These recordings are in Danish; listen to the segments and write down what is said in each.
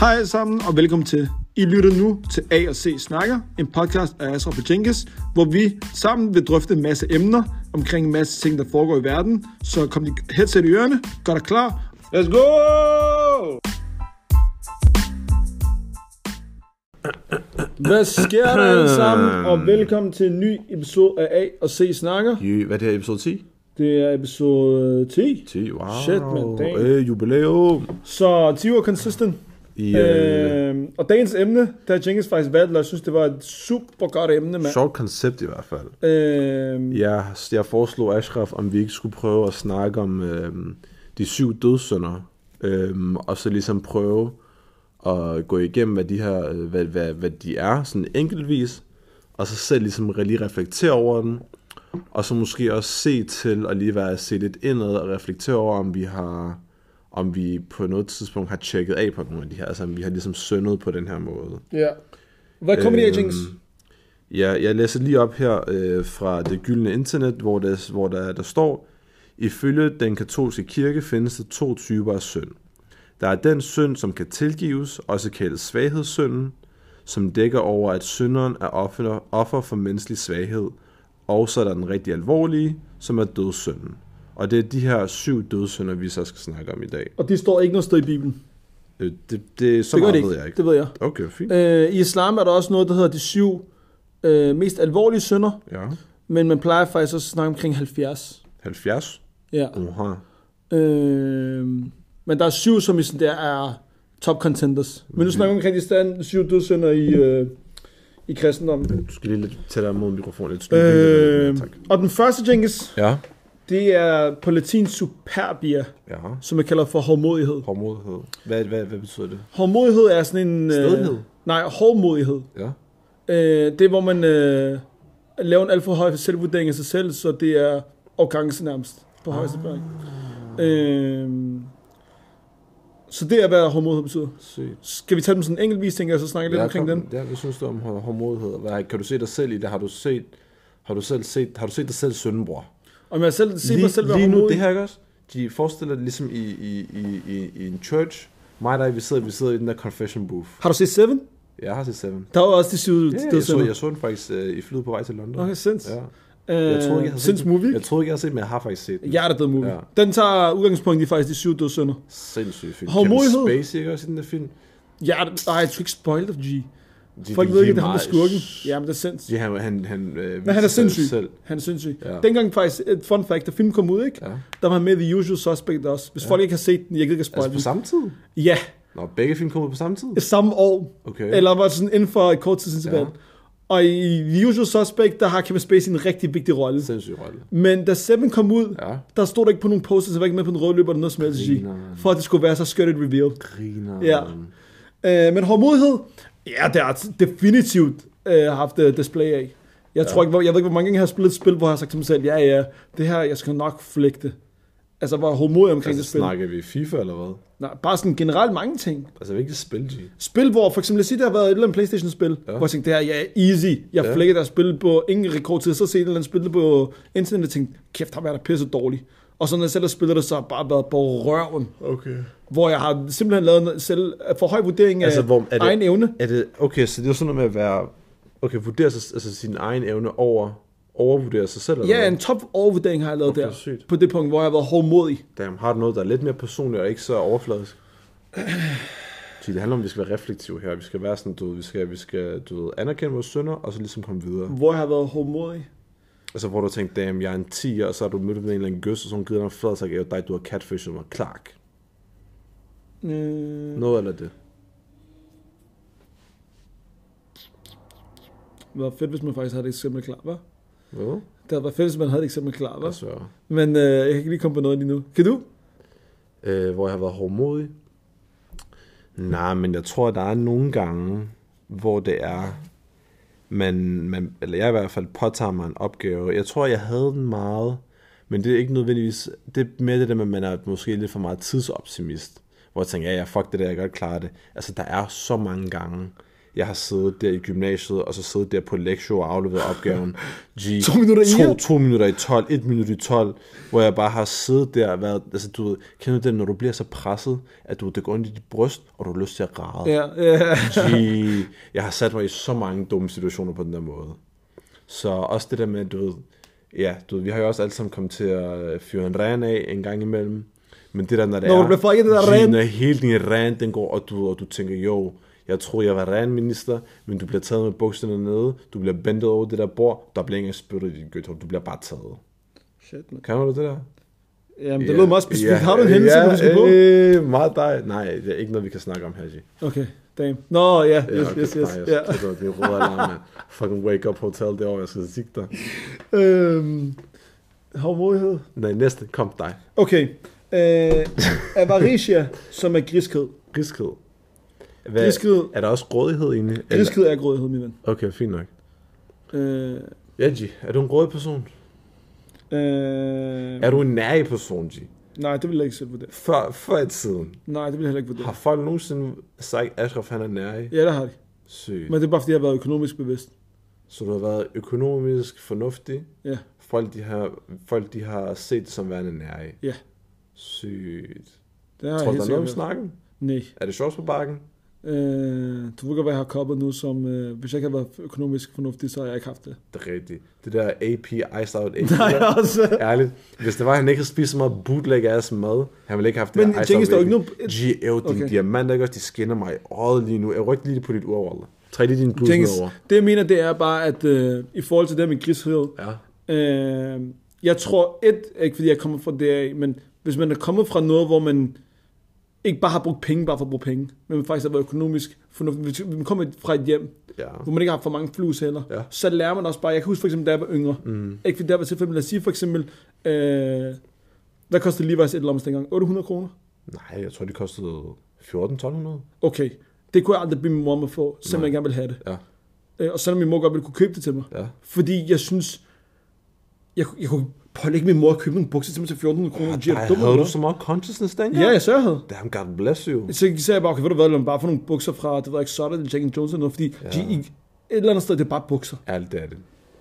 Hej alle sammen, og velkommen til. I lytter nu til A og C Snakker, en podcast af Asra Pajinkas, hvor vi sammen vil drøfte en masse emner omkring en masse ting, der foregår i verden. Så kom de headset i ørerne, gør dig klar. Let's go! Hvad sker der alle sammen, og velkommen til en ny episode af A og C Snakker. Jø, hvad er det her, episode 10? Det er episode 10. 10, wow. Shit, man, damn. Øh, jubilæum. Så 10 uger consistent. I, øh, Øh, og dagens emne, der har Jenkins faktisk valgt, og jeg synes, det var et super godt emne, mand. sjovt koncept i hvert fald. Øh, Jeg, jeg foreslog Ashraf, om vi ikke skulle prøve at snakke om øh, de syv dødssynder, øh, og så ligesom prøve at gå igennem, hvad de her, øh, hvad, hvad, hvad de er, sådan enkeltvis, og så selv ligesom lige reflektere over den, og så måske også se til at lige være se lidt indad og reflektere over, om vi har om vi på noget tidspunkt har tjekket af på nogle af de her, altså om vi har ligesom syndet på den her måde. ja. Hvad det af, Øhm? Ja, jeg læser lige op her øh, fra det gyldne internet, hvor, der, hvor der, der står, ifølge den katolske kirke findes der to typer af synd. Der er den synd, som kan tilgives, også kaldet svaghedssynden, som dækker over, at synderen er offer, offer for menneskelig svaghed, og så er der den rigtig alvorlige, som er dødssynden. Og det er de her syv dødssynder, vi så skal snakke om i dag. Og det står ikke noget sted i Bibelen. Øh, Det, det, så det meget det ikke. ved jeg ikke. Det ved jeg. Okay, fint. Øh, I islam er der også noget, der hedder de syv øh, mest alvorlige synder, Ja. men man plejer faktisk også at snakke omkring 70. 70? Ja. Oha. Øh, men der er syv, som i sådan der er top contenders. Men nu snakker vi omkring de stand, syv dødssynder i, øh, i kristendommen. Du skal lige lidt tættere mod mikrofonen. Lidt Øh, øh, tak. og den første, Jenkins, Ja. Det er på latin superbia, Ja. som jeg kalder for hårdmodighed. Hårdmodighed. Hvad, hvad, hvad betyder det? Hårdmodighed er sådan en... Stedlighed? Øh, nej, hårdmodighed. Ja. Øh, det er, hvor man øh, laver en alt for høj selvvurdering af sig selv, så det er arrogance nærmest på højeste plan. Øh, så det er, hvad hårdmodighed betyder. Sygt. Skal vi tage dem sådan enkeltvis, tænker jeg, så snakke lidt ja, omkring kom, den? Ja, hvad synes du om hår- hårdmodighed? Hvad, kan du se dig selv i det? Har du set, har du selv set, har du set dig selv søndenbror? Om jeg selv mig lige, selv være lige nu, det her ikke også? De forestiller dig ligesom i, i, i, i, i en church. Mig og dig, vi sidder, vi sidder i den der confession booth. Har du set Seven? Jeg har set Seven. Der var også de syv Ja, jeg, så, jeg så den faktisk øh, i flyet på vej til London. Okay, sinds. Ja. Øh, Jeg troede ikke, jeg havde sinds set movie. Jeg troede ikke, jeg havde set men jeg har faktisk set den. Hjertedød movie. Ja. Den tager udgangspunkt i faktisk de syv dødssynder. Sindssygt film. Hårdmodighed? Kevin Spacey ikke også i den der film? Hjerte... Nej, jeg tror ikke spoil det, G. De- Folk de ved ikke, at det er ham, der meget- skurken. Ja, men det er sindssygt. Ja, han, han, han, øh, Men han er sindssyg. Selv. Han er sindssyg. Ja. Dengang faktisk, et fun fact, da filmen kom ud, ikke? Ja. Der var han med i The Usual Suspect også. Hvis ja. folk ikke har set den, jeg gider ikke at spoil Altså på samme tid? Ja, Nå, begge film kom ud på samme tid? samme år. Okay. Eller var sådan inden for et kort tidsinterval. Ja. Og i The Usual Suspect, der har Kevin Spacey en rigtig vigtig rolle. Sindssyg rolle. Men da Seven kom ud, Ja. der stod der ikke på nogen posters, der var ikke med på den røde løber eller noget som helst. For at det skulle være så skørt et reveal. Griner. Ja. Øh, men hårdmodighed, ja, det har definitivt øh, haft uh, display af. Jeg tror ikke, hvor, jeg ved ikke, hvor mange gange jeg har spillet et spil, hvor jeg har sagt til mig selv, ja, ja, det her, jeg skal nok flægte. Altså, hvor hårdmodig omkring Altså, det spil. snakker vi FIFA eller hvad? Nej, bare sådan generelt mange ting. Altså, hvilket spil, G? Spil, hvor for eksempel, sige, der har været et eller andet Playstation-spil, ja. hvor jeg tænkte, det her, ja, easy. Jeg Ja. ja. flækkede der spil på ingen rekordtid, så set et eller andet spil på internet, og tænkte, kæft, har været der pisse dårligt. Og så når jeg selv har spillet det, så har jeg bare været på røven. Okay. Hvor jeg har simpelthen lavet en selv for høj vurdering af Altså, hvor, er det, egen evne. Er det, okay, så det er jo sådan noget med at være... Okay, vurdere sig, altså sin egen evne over... Overvurdere sig selv, eller Ja, hvad? en top overvurdering har jeg lavet Okay, der. sygt. På det punkt, hvor jeg har været hårdmodig. Damn, har du noget, der er lidt mere personligt og ikke så overfladisk? Gee, det handler om, at vi skal være reflektive her. Vi skal være sådan, du ved, vi skal, vi skal du ved, anerkende vores synder, og så ligesom komme videre. Hvor jeg har været hårdmodig. Altså, hvor du tænkte, damn, jeg er en 10, og så har du mødt med en eller anden gøs, og så hun givet dig flad, så jeg dig, du har catfishet mig. Clark. Øh, Noget eller det. det var fedt, hvis man faktisk havde et eksempel klar, hva'? Hvad? Det været fedt, hvis man havde et eksempel klar, hva'? Altså, Men øh, jeg kan ikke lige komme på noget lige nu. Kan du? øh, hvor jeg har været hårdmodig. Nej, men jeg tror, der er nogle gange, hvor det er, man, man, eller jeg i hvert fald påtager mig en opgave. Jeg tror, jeg havde den meget, men det er ikke nødvendigvis, det er mere det der med, at man er måske lidt for meget tidsoptimist. Hvor jeg tænker, ja, ja, fuck det der, jeg kan godt klare det. Altså, der er så mange gange, jeg har siddet der i gymnasiet, og så siddet der på lektion og afleveret opgaven. G, To minutter i to, to minutter i 12, et minut i 12, hvor jeg bare har siddet der og været, altså du ved, kender du det, når du bliver så presset, at du, det går ind i dit bryst, og du har lyst til at græde. Ja, ja. G, jeg har sat mig i så mange dumme situationer på den der måde. Så også det der med, du ved, ja, du ved, vi har jo også alle sammen kommet til at fyre en ren af en gang imellem. Men det der, når det Når er... du bliver fucket det der G, ren. Når hele din ren, den går, og du, og du tænker, jo, jeg tror, jeg var ren minister, men du bliver taget med bukserne nede, du bliver bandet over det der bord, der bliver ikke spyttet i dit gødt, du bliver bare taget. Shit, man. Kan du det der? Jamen, det lød meget specifikt. Har du en hændelse, ja, du skal på? Øh, meget dig. Nej, det er ikke noget, vi kan snakke om her, G. Okay, damn. Nå, ja, Ja, yes, okay, yes, yes. nej, jeg skal det er røde alarm, man. Fucking wake up hotel derovre, jeg skal sige dig. Øhm, Havmodighed. Nej, næste, kom dig. Okay. Øh, Avaricia, som er griskhed. Griskhed. Hvad, Griskhed, Er der også grådighed inde? Eller- griskhed er grådighed, min ven. Okay, fint nok. Øh, Ja, G, er du en grådig person? øh, Er du en nærig person, G? Nej, det vil jeg ikke selv vurdere. Før, før i tiden, Nej, det vil jeg heller ikke vurdere. har folk nogensinde sagt, at Ashraf han er nærig? Ja, det har de. Sygt. Men det er bare, fordi jeg har været økonomisk bevidst. Så du har været økonomisk fornuftig. Ja. Folk, de har, folk, de har set det som værende nærig. Ja. Sygt. Det har Tror du, der er noget om snakken? Nej. Er det sjovt på bakken? Øh, du ved godt, hvad jeg har koppet nu, som øh, hvis jeg ikke havde været økonomisk fornuftig, så har jeg ikke haft det. Det er rigtigt. Det der AP, Iced Out AP. Nej, også. Ærligt. Hvis det var, han ikke havde spist så meget bootleg ass mad, han ville ikke have haft det Men Iced Out AP. ikke noget... G, ev, dine Okay. diamanter, ikke også, de skinner mig i øjet lige nu. Jeg rykker lige på dit ur, Wallah. Træk lige din Jenkins, over. det jeg mener, det er bare, at øh, i forhold til det med griskhed, Ja. øh, jeg tror, et, ikke fordi jeg kommer fra DA, men hvis man er kommet fra noget, hvor man ikke bare har brugt penge, bare for at bruge penge, men man faktisk har været økonomisk fornuftig. Hvis man kommer fra et hjem, Ja. hvor man ikke har for mange flus heller, Ja. så lærer man også bare, jeg kan huske for eksempel, da jeg var yngre, Mm. ikke fordi der var tilfælde, men lad os sige for eksempel, øh, hvad kostede Levi's et andet dengang? 800 kroner? Nej, jeg tror, de kostede 14-1200. Okay, det kunne jeg aldrig blive min mor med få, selvom jeg gerne ville have det. Ja. Øh, og selvom min mor godt ville kunne købe det til mig. Ja. Fordi jeg synes, jeg, jeg kunne pålægge min mor at købe nogle bukser til mig til 1400 kroner. Du dum havde du så meget consciousness dengang? Ja, jeg så jeg havde. Damn, God bless you. Så sagde jeg bare, okay, ved du hvad, lad mig bare få nogle bukser fra, det jeg ikke, Sutter eller Jack Jones eller noget, fordi Ja. de, et eller andet sted, det er bare bukser. Ærligt, det er det.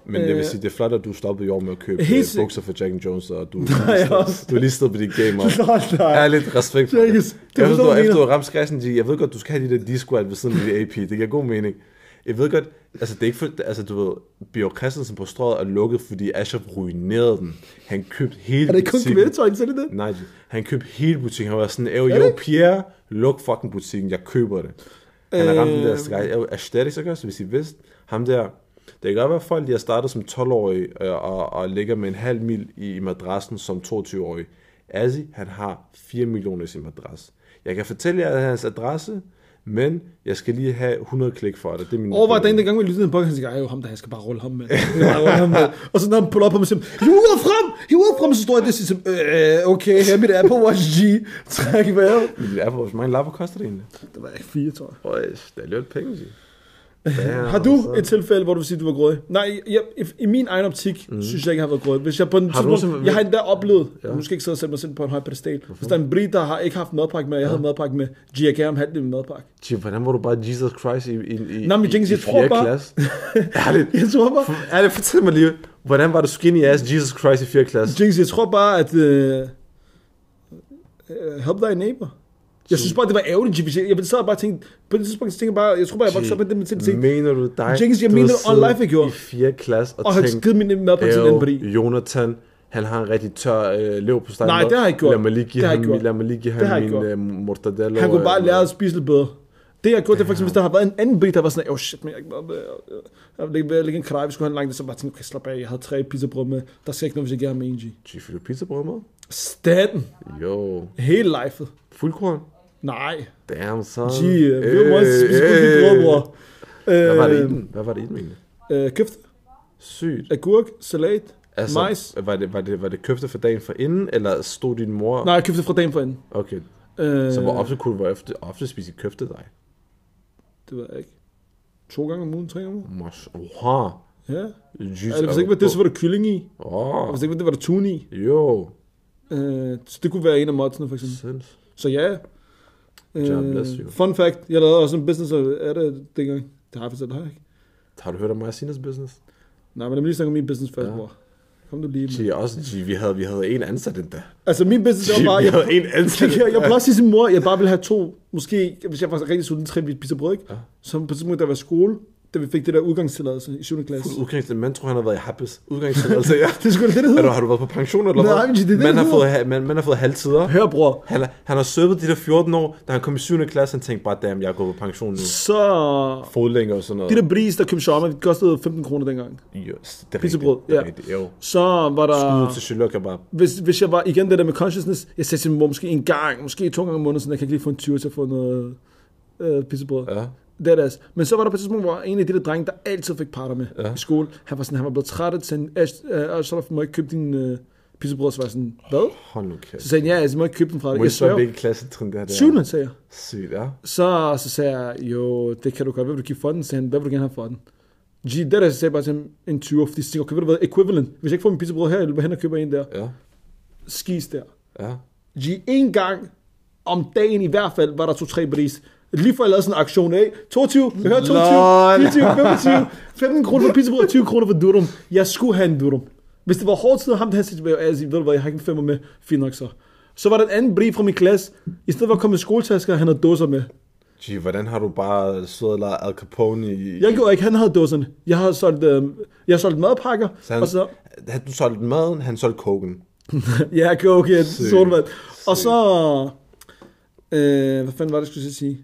Men jeg vil Øh, sige, det er flot, at du stoppede i år med at købe helt øh, bukser for Jack Jones, og du, Nej, også. du er lige stået på dit game op. nej, nej. Ærligt, respekt for det. Jeg forstår du, efter du har ramt skræsen, jeg ved godt, du skal have de der D-squat ved siden af dit AP. Det giver god mening. Jeg ved godt, altså det er ikke for, altså du ved, Bjørn Christensen på strøget er lukket, fordi Ashraf ruinerede den. Han købte hele Er det ikke kun butikken. kvæletøj, så det det? Nej, han købte hele butikken. Han var sådan, "Ew, Er jo, det? Pierre, luk fucking butikken, jeg køber det. Han har ramt den der Øh. skræk. Ew, Aesthetics, ikke også, hvis I vidste. Ham der, det kan godt være, at folk de har startet som 12-årige øh, og, og ligger med en halv mil i, madrassen som 22-årig. Azzi, han har 4 millioner i sin madras. Jeg kan fortælle jer hans adresse, men jeg skal lige have 100 klik for det. Det er min Overvej den gang, vi lyttede på, han siger, ej, jo, ham der, jeg skal bare rulle ham med. Jeg skal bare rulle ham med. Og så når han puller op på mig, siger, hiv uret frem, hiv uret frem, så står jeg der og siger, øh, okay, her er mit Apple Watch G, træk vejret. Min Apple Watch, hvor mange lapper koster det egentlig? Det var ikke fire, tror jeg. Øj, det er lidt penge, G. Har du et tilfælde, hvor du vil sige, du var grådig? Nej, jeg, i, i min egen optik, mm. synes jeg ikke, jeg har været grådig. Hvis jeg på en Har tidspunkt, nogensinde- jeg har endda oplevet, Ja. ja. nu skal ikke sidde og sætte mig selv på en høj pedestal. Hvis der er en brit, der har ikke haft madpakke med, og jeg havde madpakke med, jeg gerne halvdelen af madpakke. G, hvordan var du bare Jesus Christ i, i, i, Nå, men Jenkins, jeg tror bare- klasse? Ærligt. Jeg tror bare, Ærligt, fortæl mig lige, hvordan var du skinny ass Jesus Christ i 4. klasse? Jinx, jeg tror bare, at... Øh, øh, help thy neighbor. Jeg synes bare, det var ærgerligt, Jimmy. Jeg sad bare og tænkte, på det tidspunkt, så tænkte jeg bare, jeg tror bare, jeg voksede op med det mentalitet. Mener du dig? Jenkins, jeg mener har on life, jeg gjorde. I 4. klasse og, Og har tænkt, givet min madpakke til den bri. "Ew, Jonathan, han har en rigtig tør øh, lev på stedet. Nej, det har jeg ikke gjort. Lad mig lige give Det har ham, lad mig lige give har ham min øh, mortadella. Han kunne bare lære at spise lidt bedre. Det jeg gjorde, det er for eksempel, hvis der har været en anden brit, der var sådan, oh shit, men jeg er ikke vil lægge, lægge en kraj, vi skulle have en lang, så bare tænkte, okay, slap af, jeg havde tre pizzabrød med. Der skal ikke noget, hvis jeg giver ham en G. G, fik du pizzabrød med? Staten. Jo. Hele lifet. Fuldkorn? Nej. Damn, son. G, vi var meget spise de brød, bror. Hvad var det i Øh, den? Hvad var det i den egentlig? øh, Køfte, Sygt. agurk, salat, Altså, majs. var det, var, det, var det køfte for dagen for inden, eller stod din mor... Nej, jeg købte fra dagen for enden. Okay, Øh, så hvor ofte kunne du hvor ofte, ofte spise køfte dig? Det ved jeg ikke. To gange om ugen, tre gange om ugen. Mos, oha. Ja. Jesus. Altså, hvis ikke var det, så var der kylling i. Åh, Og hvis ikke var det, var der tun i. jo. Øh, så det kunne være en af modsene, for eksempel. Sinds. Så ja. Bless Øh, you. fun fact, jeg lavede også en business af det dengang. Det har jeg fortalt dig, ikke? Har du hørt om Sinas business? Nej, men lad mig lige snakke om min business først, Ja. bror. Kom du lige med. Gee, også, gee, vi, havde, vi havde en ansat endda. Altså, min business Gee, var bare... Jeg, havde en ansat jeg, jeg, jeg plejer at sige til mor, jeg bare ville have to, måske, hvis jeg var rigtig sulten, tre pizzabrød, ikke? Ja. Så på et tidspunkt, der var skole, da vi fik det der udgangstilladelse i 7. klasse. Fuld udgangstilladelse. Man tror, han har været i Happes. Udgangstilladelse, ja. Det er da det, det Er du, hedder. har du været på pension, eller Nej, hvad? men det det, man, det har fået, man, man har fået halvtider. Hør, bror. Han, han har søvet de der 14 år, da han kom i 7. klasse, han tænkte bare, damn, jeg gået på pension nu. Så... Fodlænge og sådan noget. De der bris, der købte shawarma, det kostede 15 kroner dengang. Yes, det er Pizzabrød. Det ja. rigtigt, jo. Så var Skud der... til Chilok kebab. Hvis, hvis jeg var igen det der med consciousness, jeg sagde til min mor måske en gang, måske to gange om måneden, sådan jeg kan ikke lige få en 20 til at få noget øh, pizzabrød. Ja. Er det. Men så var der på et tidspunkt, hvor en af de der drenge, der altid fik parter med Ja. i skole, han var sådan, han var blevet træt af sådan, øh, så må jeg ikke købe din øh, pizzabrød, så var jeg sådan, hvad? Hold nu kæft. Så sagde han, ja, altså, må jeg ikke købe den fra dig. Jeg jeg spørge, svær. hvilken klassetrin det her er? Syvende, sagde jeg. Sygt, ja. Så, så sagde jeg, jo, det kan du godt, hvad vil du give for den? Så han, hvad vil du gerne have for den? G, det der, sagde jeg bare til ham, en 20, fordi så tænkte jeg, okay, ved du hvad, equivalent. Hvis jeg ikke får min pizzabrød her, jeg løber hen og køber en der. Ja. Skis der. Ja. G, en gang om dagen i hvert fald, var der to-tre bris. Lige før jeg lavede sådan en aktion af, 22, jeg hører 22, Lol. 24, 25, 15 kroner for pizzabrød, 20 kroner for durum. Jeg skulle have en durum. Hvis det var hårdt tid, ham der havde sagt, jeg ved du hvad, jeg har ikke en femmer med, fint nok så. Så var der en anden brief fra min klasse, i stedet for at komme med skoletasker, han havde dåser med. Gee, hvordan har du bare siddet og lavet Al Capone i... Jeg gjorde ikke, han havde dåserne. Jeg har solgt, øh, jeg har solgt madpakker, Så han, og så, han, du solgte maden, han solgte koken. ja, coke, Sygt. sodavand. Og så, øh, hvad fanden var det, jeg skulle sige?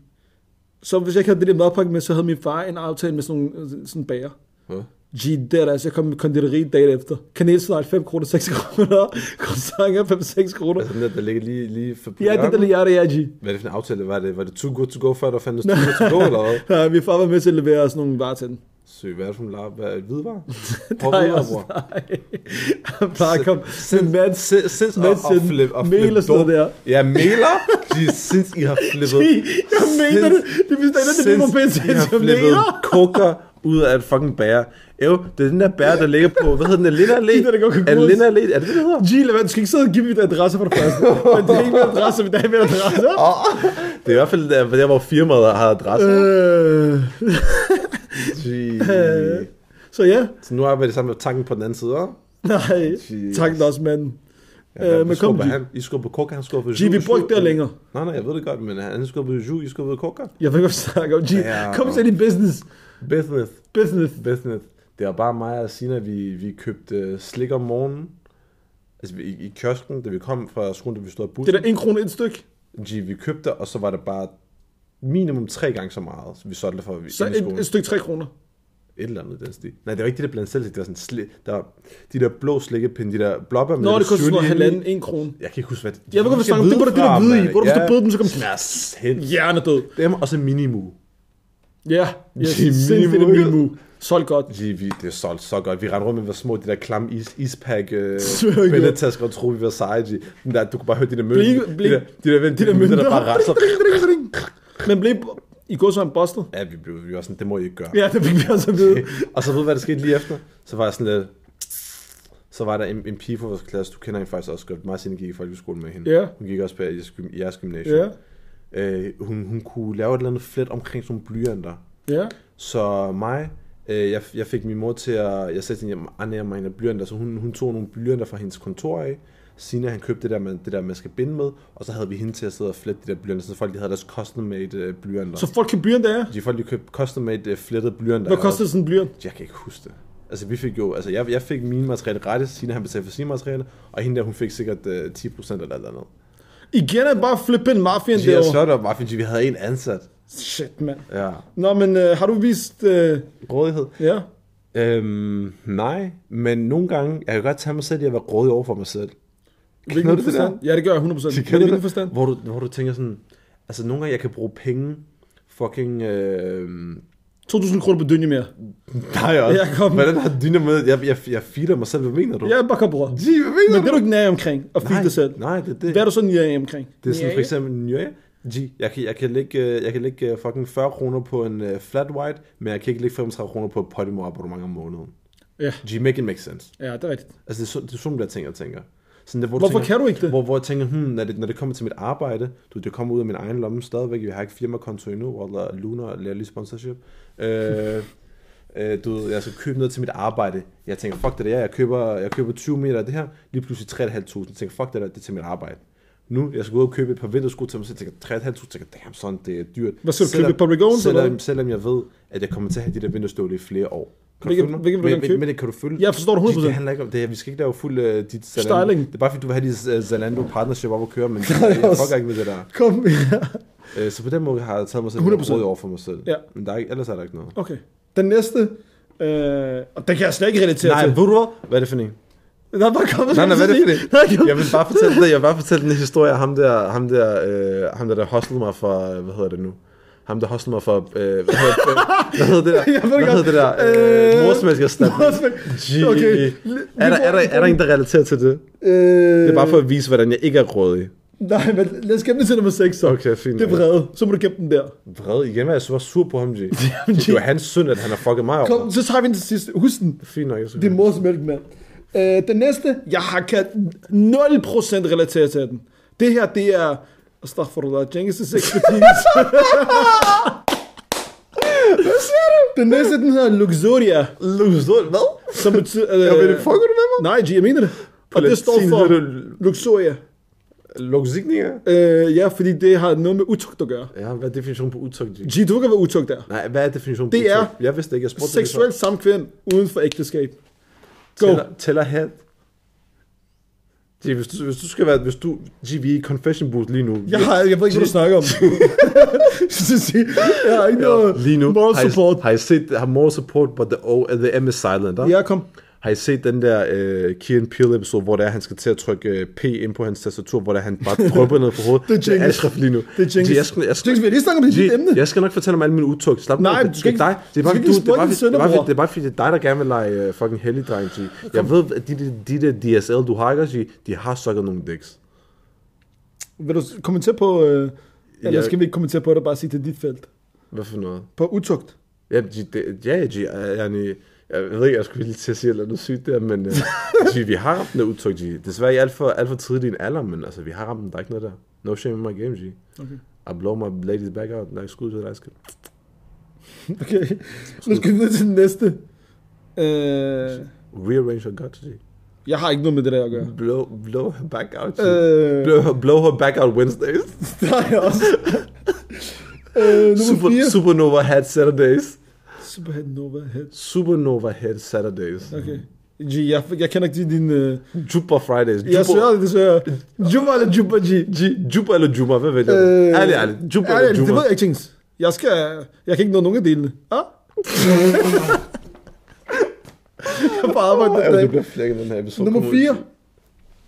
Så hvis jeg ikke havde det der madpakke med, så havde min far en aftale med sådan nogle sådan en bager. Hvad? Gee, det er altså, jeg kom med konditori dagen efter. Kanelsnegl 5 kroner, 6 kroner. Croissanter 5-6 kroner. Altså den der, der ligger lige, lige for Ja, det der hjørnet? lige er det, ja, G. Hvad er det for en aftale? Var det, var det too good to go, før der fandtes too good to go, eller hvad? Ja, min far var med til at levere sådan nogle varer til den. Sygt, hvad er det for en lav? Hvad er det, hvidvarer? Nej, hvidvarer, også, bror. nej. Bare kom med mad, Sinds, og, og flip, og mel flip og sådan der. Ja, meler? De sinds, I har flippet. Jeg mener det. Det er vist en af det, vi må Sinds, I har flippet koker ud af et fucking bær. Jo, det er den der bær, der ligger på, hvad hedder den, Linda Allé? Den der går konkurs. Er det Linda Allé? Er det det, det hedder? G, lad være, du skal ikke sidde og give mit adresse for det første. Men det er ikke min adresse, men det er min adresse. Det er i hvert fald der, der hvor firmaet har adresse. Øh, Gee. så ja, Så nu arbejder det sammen med tanken på den anden side, hva'? nej, Jesus. tak også, mand. Ja, Øh, øh, men kom, han. I skubber på coca, han skubber på G, vi bruger ikke det længere. Nej, nej, jeg ved det godt, men han skubber på jus, I skubber på coca. Jeg ved ikke, hvad vi snakker om. G, Ja. kom til din business. Business. Business. Business. Det var bare mig og Sina, vi, vi købte øh, slik om morgenen. Altså i, i kiosken, da vi kom fra skolen, da vi stod af Det bussen. er der en krone et stykke. G, vi købte, og så var det bare minimum tre gange så meget, så vi solgte det for Så et, et stykke tre kroner. Et eller andet den stil. Nej, det var ikke det der blandt selv, det var sådan slik, der var de der blå slikkepinde, de der blåbær med Nå, det koster sådan halvanden, en krone. Jeg kan ikke huske, hvad det Jeg ved godt, hvad snakker om. Det burde det der hvide i. Hvor du skal bøde dem, så kommer Ja, sind. hjernedød. Dem og så minimu. Ja, yes, minimu. minimu. Solgt godt. Vi, det er solgt så godt. Vi rendte rundt med vores små, de der klamme is, ispack øh, billedtasker og troede, vi var seje. Den der, du kunne bare høre de der mønter. De der, de der, de De der mønter, der bare rasser. Men blev i går så en busted? Ja, vi blev vi var sådan, det må I ikke gøre. Ja, det fik vi også at vide. Og så ved du, hvad der skete lige efter? Så var jeg sådan lidt... Så var der en, en pige fra vores klasse, du kender hende faktisk også godt. Mig Signe gik i folkeskole med hende. Ja. Hun gik også på jeres, jeres gymnasium. Ja, Øh, hun, hun kunne lave et eller andet flet omkring sådan nogle blyanter. ja. Så mig, øh, jeg, jeg fik min mor til at, jeg sagde til hende, jeg mig hende af blyanter, så hun, hun tog nogle blyanter fra hendes kontor af. Sina, han købte det der, med, det der, man skal binde med, og så havde vi hende til at sidde og flette de der blyanter, så folk de havde deres custom-made øh, blyanter. Så folk kan blyant det er. de folk, de købte custom-made øh, flettede blyanter. Hvad koster sådan en blyant? Jeg kan ikke huske det. Altså, vi fik jo, altså, jeg, jeg fik mine materialer gratis, Sina han betalte for sine materialer, og hende der, hun fik sikkert øh, 10% eller andet. Igen er bare flippen mafian Så jeg derovre. sørgte op, Martin, vi havde en ansat. Shit, mand. Ja. Nå, men øh, har du vist... Øh, Rådighed. ja. Øhm, nej, men nogle gange, jeg kan godt tage mig selv i at være rådig over for mig selv. Hvilken du det forstand? Ja, det gør jeg 100%. Så Men kender hvilken det, forstand? hvor du, hvor du tænker sådan, altså nogle gange jeg kan bruge penge, fucking, øh, 2.000 kroner på dynje mere. nej også. Ja, kom. Hvordan har du med, jeg, jeg, jeg feeder mig selv, hvad mener du? Ja, bare kom, bror. Gee, hvad mener Men det er du ikke nær omkring, at feed nej, dig selv. Nej, det er det. Hvad er du så nær omkring? Det er sådan for eksempel, ja, G, jeg kan, jeg kan lægge, øh, jeg kan lægge øh, fucking 40 kroner på en uh, flat white, men jeg kan ikke lægge 35 kroner på et Podimo abonnement om måneden. Ja, G, make it make sense. ja, det er rigtigt. Altså, det er, så, det er sådan, der ting, jeg tænker. Sådan der, hvor Hvorfor tænker, kan du ikke det? Hvor, hvor jeg tænker, hmm, når, det, når det kommer til mit arbejde, du, det kommer ud af min egen lomme stadigvæk, jeg har ikke firmakonto endnu, eller Luna lærer lige sponsorship. Øh, øh, du ved, jeg skal købe noget til mit arbejde. Jeg tænker, fuck det der, jeg køber, jeg køber 20 meter af det her, lige pludselig 3.500. Jeg tænker, fuck det der, det er til mit arbejde. Nu, jeg skal gå ud og købe et par vintersko til mig selv, tænker 3.500, tænker, damn sådan, det er dyrt. Hvad skal du Selvom- købe, et Public eller selvom, selvom jeg ved, at jeg kommer til at have de der vinterstøvler i flere år. Kan Hvilke- du følge mig? hvilke vil men, købe? men, det kan du følge? Jeg forstår det 100%. Det handler ikke om det her. Vi skal ikke lave fuld uh, dit Zalando. Styling. Det er bare fordi, du vil have dit uh, Zalando partnership op at køre, men jeg fucker ikke med det der. Kom, ja. Uh, så på den måde har jeg taget mig selv 100%. 100% over for mig selv. Ja. Men der er ikke, ellers er der ikke noget. Okay. Den næste, øh, og den kan jeg slet ikke relatere Nej, til. ved du hvad? Hvad er det for en? Der er bare kommet Nej, nej, hvad er det for? Nej, jo. Jeg vil bare fortælle det. Jeg vil bare fortælle den historie af ham der, ham der, øh, ham der, der hostlede mig for, hvad hedder det nu? Ham der hostlede mig for, øh, hvad, hedder, øh, hvad hedder det der? Jeg ved Hvad hedder det der? Øh, Øh, Morsmælkerstatning. Morsmælk- Okay. Er der, er, der, er der en, der relaterer til det? Øh, Det er bare for at vise, hvordan jeg ikke er rådig. Nej, men lad os gemme den til nummer 6 så. Okay, fint. Det er vrede. Så må du gemme den der. Vred igen, jeg så sur på ham, G. Det var hans synd, at han har fucket mig over. Kom, så tager vi den til sidst. Husk den. Fint nok, Det er mors mælk, mand. Øh, den næste, jeg har kan 0% relateret til den. Det her, det er... Astaghfirullah, Cengiz' expertise. Den næste, den hedder Luxuria, Luxor, hvad? som betyder... Øh, Jeg ved det, fucker du med mig? Nej, G, jeg mener det. Og det står latin for hedder det Luxuria. Luxigninger? Øh, ja, fordi det har noget med utugt at gøre. Ja, hvad er definitionen på utugt, G? Du ved, hvad utugt er. Nej, hvad er definitionen på Det er utugt? Jeg vidste ikke, jeg spurgte dig Seksuelt samkvem uden for ægteskab. Go. Tæller, tæller hat. G, hvis du, hvis du skal være, hvis du, G, vi i confession booth lige nu. Jeg, har, jeg ved ikke, hvad du snakker om. Jeg har ikke noget lige nu. moral har I, support. Har I set, har more support, but the, o, the M is silent, huh? Ja, kom. Har I set den der Key and Peele episode, hvor det er, han skal til at trykke uh, P ind på hans tastatur, hvor det er, han bare drøber ned på hovedet? Det er Cengiz. Ashraf lige nu. Det er Cengiz. Jeg skal, jeg skal, Cengiz, vi har lige snakket om det dit emne. jeg skal nok fortælle om alle mine utug. Slap Nej, du skal det er dig. ikke- Det er bare, ikke du, det er bare, det er bare, det er bare fordi, det er dig, der gerne vil lege uh, fucking heldig dreng. Jeg ved, at de, de, de der DSL, du har, ikke, de har sukket nogle dicks. Vil du kommentere på... Øh, eller Jeg- skal vi ikke kommentere på det, bare sige, det er dit felt? Hvad for noget? På utugt. Ja, G, det, ja, G, jeg, jeg, jeg ved ikke, jeg skulle lige til at sige noget sygt der, men G, vi har ramt den der udtryk, G. Desværre i alt for, alt for tidlig en alder, men altså, vi har ramt den, der er ikke noget der. No shame in my game, G. Okay. I blow my ladies back out, like skud til dig, skal. Okay. Nu skal vi videre til den næste. Øh, Rearrange her guts, G. jeg har ikke noget med det der at gøre. Blow, blow her back out. Øh, Blow, her- blow her back out Wednesdays. der er jeg også. øh, nummer Super, 4. Supernova Hat Saturdays. Superhead Nova Head. Supernova Head Saturdays. Okay. G, jeg, jeg kender ikke din... Øh, Jupiter Fridays. jeg søger det, desværre. Jumma eller Jumma G? G, Jupiter eller Juma, hvad vælger du? Øh, ærligt. Jupiter ærligt, eller Det Juma? ved jeg ikke, Tings. Jeg skal... Jeg kan ikke nå nogen af delene. Ah? jeg bare arbejdet Ej, den det dag. bliver flækket, den her episode. Nummer kommer ud.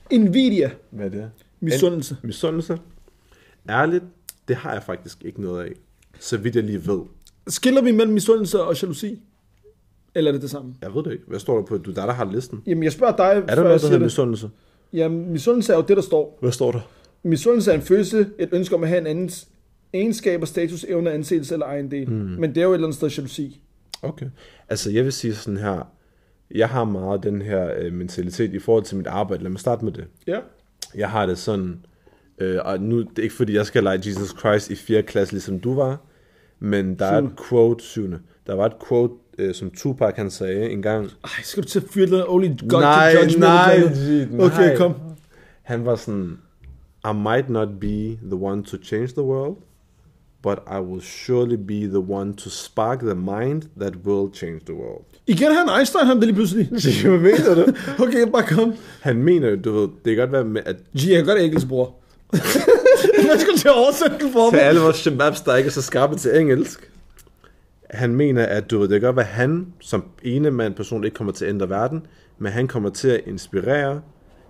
4. Nvidia. Hvad er det? Misundelse. Misundelse? Ærligt, det har jeg faktisk ikke noget af. Så vidt jeg lige ved. Skiller vi mellem misundelse og jalousi? Eller er det det samme? Jeg ved det ikke. Hvad står der på? Du er der, der har listen. Jamen, jeg spørger dig, Er der noget, der siger hedder misundelse? Jamen, misundelse er jo det, der står. Hvad står der? Misundelse er en følelse, et ønske om at have en andens egenskaber, status, evne, anseelse eller egen del. Mm. Men det er jo et eller andet sted jalousi. Okay. Altså, jeg vil sige sådan her. Jeg har meget den her øh, mentalitet i forhold til mit arbejde. Lad mig starte med det. Ja. Jeg har det sådan, øh, og nu det er ikke fordi, jeg skal lege Jesus Christ i 4. klasse, ligesom du var, men der er et quote, syvende, der var et quote, øh, som Tupac han sagde en gang. Ej, skal du til at fyre only God nej, can judge me? nej, G, hvad? Okay, nej. kom. Han var sådan, I might not be the one to change the world, but I will surely be the one to spark the mind that will change the world. Igen han Einstein, ham der lige pludselig. Hvad mener du? Okay, bare kom. Han mener du ved, det kan godt være med, at G, jeg kan godt engelsk, bror. Hvad skal du til at oversætte den for til mig? alle vores shababs, der ikke er så skarpe til engelsk. Han mener, at du ved, det kan godt være, han som ene mand person ikke kommer til at ændre verden, men han kommer til at inspirere,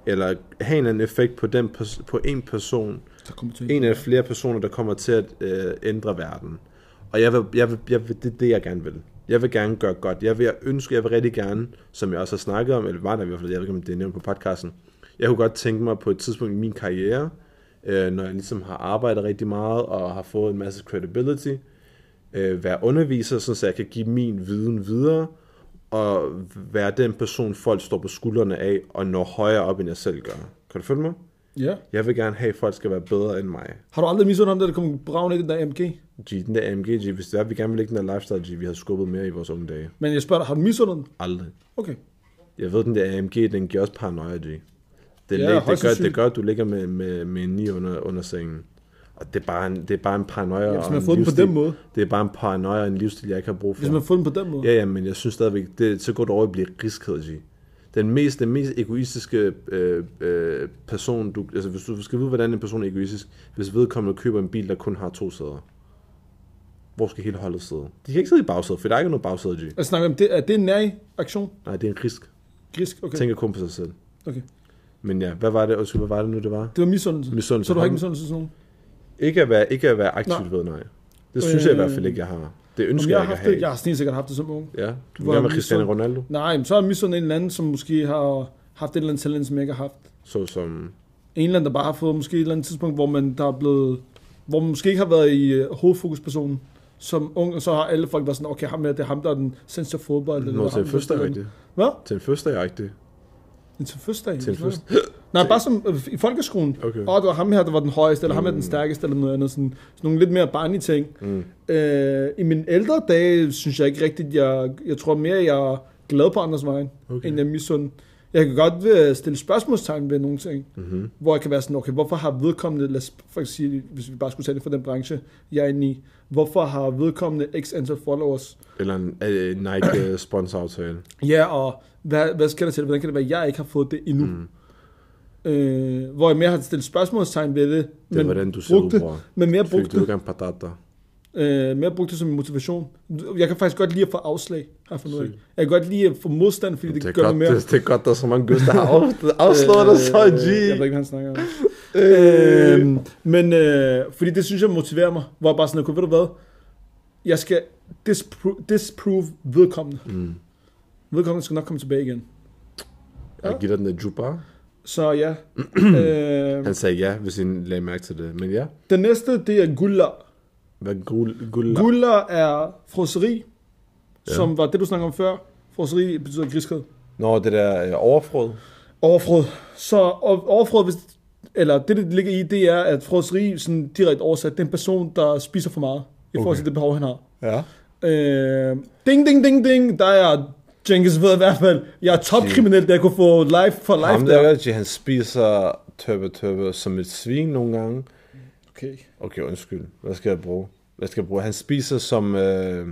eller have en eller anden effekt på, den, på en person, Så kommer til en af flere personer, der kommer til at øh, ændre verden. Og jeg vil, jeg vil, jeg vil, det er det, jeg gerne vil. Jeg vil gerne gøre godt. Jeg vil ønske, jeg vil rigtig gerne, som jeg også har snakket om, eller var der i hvert fald, jeg ved ikke, om det er nævnt på podcasten, jeg kunne godt tænke mig på et tidspunkt i min karriere, øh, når jeg ligesom har arbejdet rigtig meget, og har fået en masse credibility, øh, være underviser, så jeg kan give min viden videre, og være den person, folk står på skuldrene af, og når højere op, end jeg selv gør. Kan du følge mig? Ja. Jeg vil gerne have, at folk skal være bedre end mig. Har du aldrig misundt ham, da der kom braven i den der MG? G, den der AMG, G, hvis det er, vi gerne vil lægge den der lifestyle, G, vi har skubbet mere i vores unge dage. Men jeg spørger dig, har du misundet den? Aldrig. Okay. Jeg ved, den der AMG, den giver også paranoia, G. Det, Ja, det, gør, det gør, at du ligger med, med, med en 9 under, under sengen. Og det er bare en, det er bare en paranoia. Ja, hvis man fået den på den måde. Det er bare en paranoia og en livsstil, jeg ikke har brug for. Hvis man fået den på den måde. Ja, ja, men jeg synes stadigvæk, det, så går det over at blive griskhed, G. Den mest, den mest egoistiske øh, øh, person, du, altså hvis du skal vide, hvordan en person er egoistisk, hvis vedkommende køber en bil, der kun har to sæder. Hvor skal hele holdet sidde? De kan ikke sidde i bagsædet, for der er ikke noget bagsæde, G. Jeg snakker om, det, er det en nær aktion? Nej, det er en risk. Grisk? Okay. Tænker kun på sig selv. okay. Men ja, hvad var det, undskyld, hvad var det nu, det var? Det var misundelse. Misundelse. Så du har ikke misundelse til sådan nogen? Ikke at være, ikke at være aktivt Nej. ved, nej. Det synes jeg i Øh, hvert fald ikke, jeg har. Det ønsker jeg, jeg, ikke at have. det, jeg har sikkert haft det som ung. Ja, du være misund- Cristiano Ronaldo, Nej, men så har jeg en eller anden, som måske har haft et eller andet talent, som jeg ikke har haft. så som... En eller anden, der bare har fået måske et eller andet tidspunkt, hvor man der er blevet, hvor man måske ikke har været i uh, hovedfokuspersonen som ung, og så har alle folk været sådan, okay, ham her, det er ham, der er den sensitive fodbold. eller Nå, til en spiller- rigtigt. Hvad? Til en fødselsdag rigtigt. Til fødselsdag? Til en Hvad? fødselsdag. Nej, bare som øh, i folkeskolen. Okay. Og det var ham her, der var den højeste, eller ham her den Mm. stærkeste, eller noget andet. Sådan, sådan nogle lidt mere barnlige ting. Mm. Øh, I mine ældre dage, synes jeg ikke rigtigt, jeg, jeg tror mere, jeg er glad på andres vejen, okay. End jeg misund. Jeg kan godt øh, stille spørgsmålstegn ved nogle ting, Mm-hmm. hvor jeg kan være sådan, okay, hvorfor har vedkommende, lad os for sige, hvis vi bare skulle tage det fra den branche, jeg er inde i, hvorfor har vedkommende x antal followers? Eller en uh, Nike sponsoraftale. Ja, og hvad, hvad skal der til? Hvordan kan det være, at jeg ikke har fået det endnu? Mm. Øh, hvor jeg mere har stillet spørgsmålstegn ved det, Det er, hvordan du ser ud, brugte, bror. men mere brugte du ikke en patata? Øh, mere brugt det som motivation. Jeg kan faktisk godt lide at få afslag, har jeg. Jeg kan godt lide at få modstand, fordi det, Det det gør godt, mere. det, det er godt, der er så mange gøs, der har af, afslået dig så, Øh, Jeg G. ved ikke, hvad han snakker om. øh, men øh, fordi det synes jeg motiverer mig. Hvor jeg bare sådan, okay, ved du hvad? Jeg skal disprove, disprove vedkommende. Mm. Vedkommende skal nok komme tilbage igen. Jeg giver dig den der juba. Så ja. øh, Han sagde ja, hvis I lagde mærke til det. Men ja, den næste, det er guller. hvad guld, guld, Guller er froseri, Ja. ja. som var det, du snakkede om før. Froseri betyder griskhed. Nå, det der øh, overfrod. Overfrod. Så og- overfrod, hvis, eller det, det ligger i, det er, at froseri, sådan direkte oversat, det er en person, der spiser for meget, i forhold til det behov, han har. Ja. Øh, ding, ding, ding, ding, der er Jenkins ved i hvert fald, jeg er topkriminel, der kunne få life for life Ham der. der, G, han spiser tøppe tøppe som et svin nogle gange. Okay. Okay, undskyld. Hvad skal jeg bruge? Hvad skal jeg bruge? Han spiser som... Øh,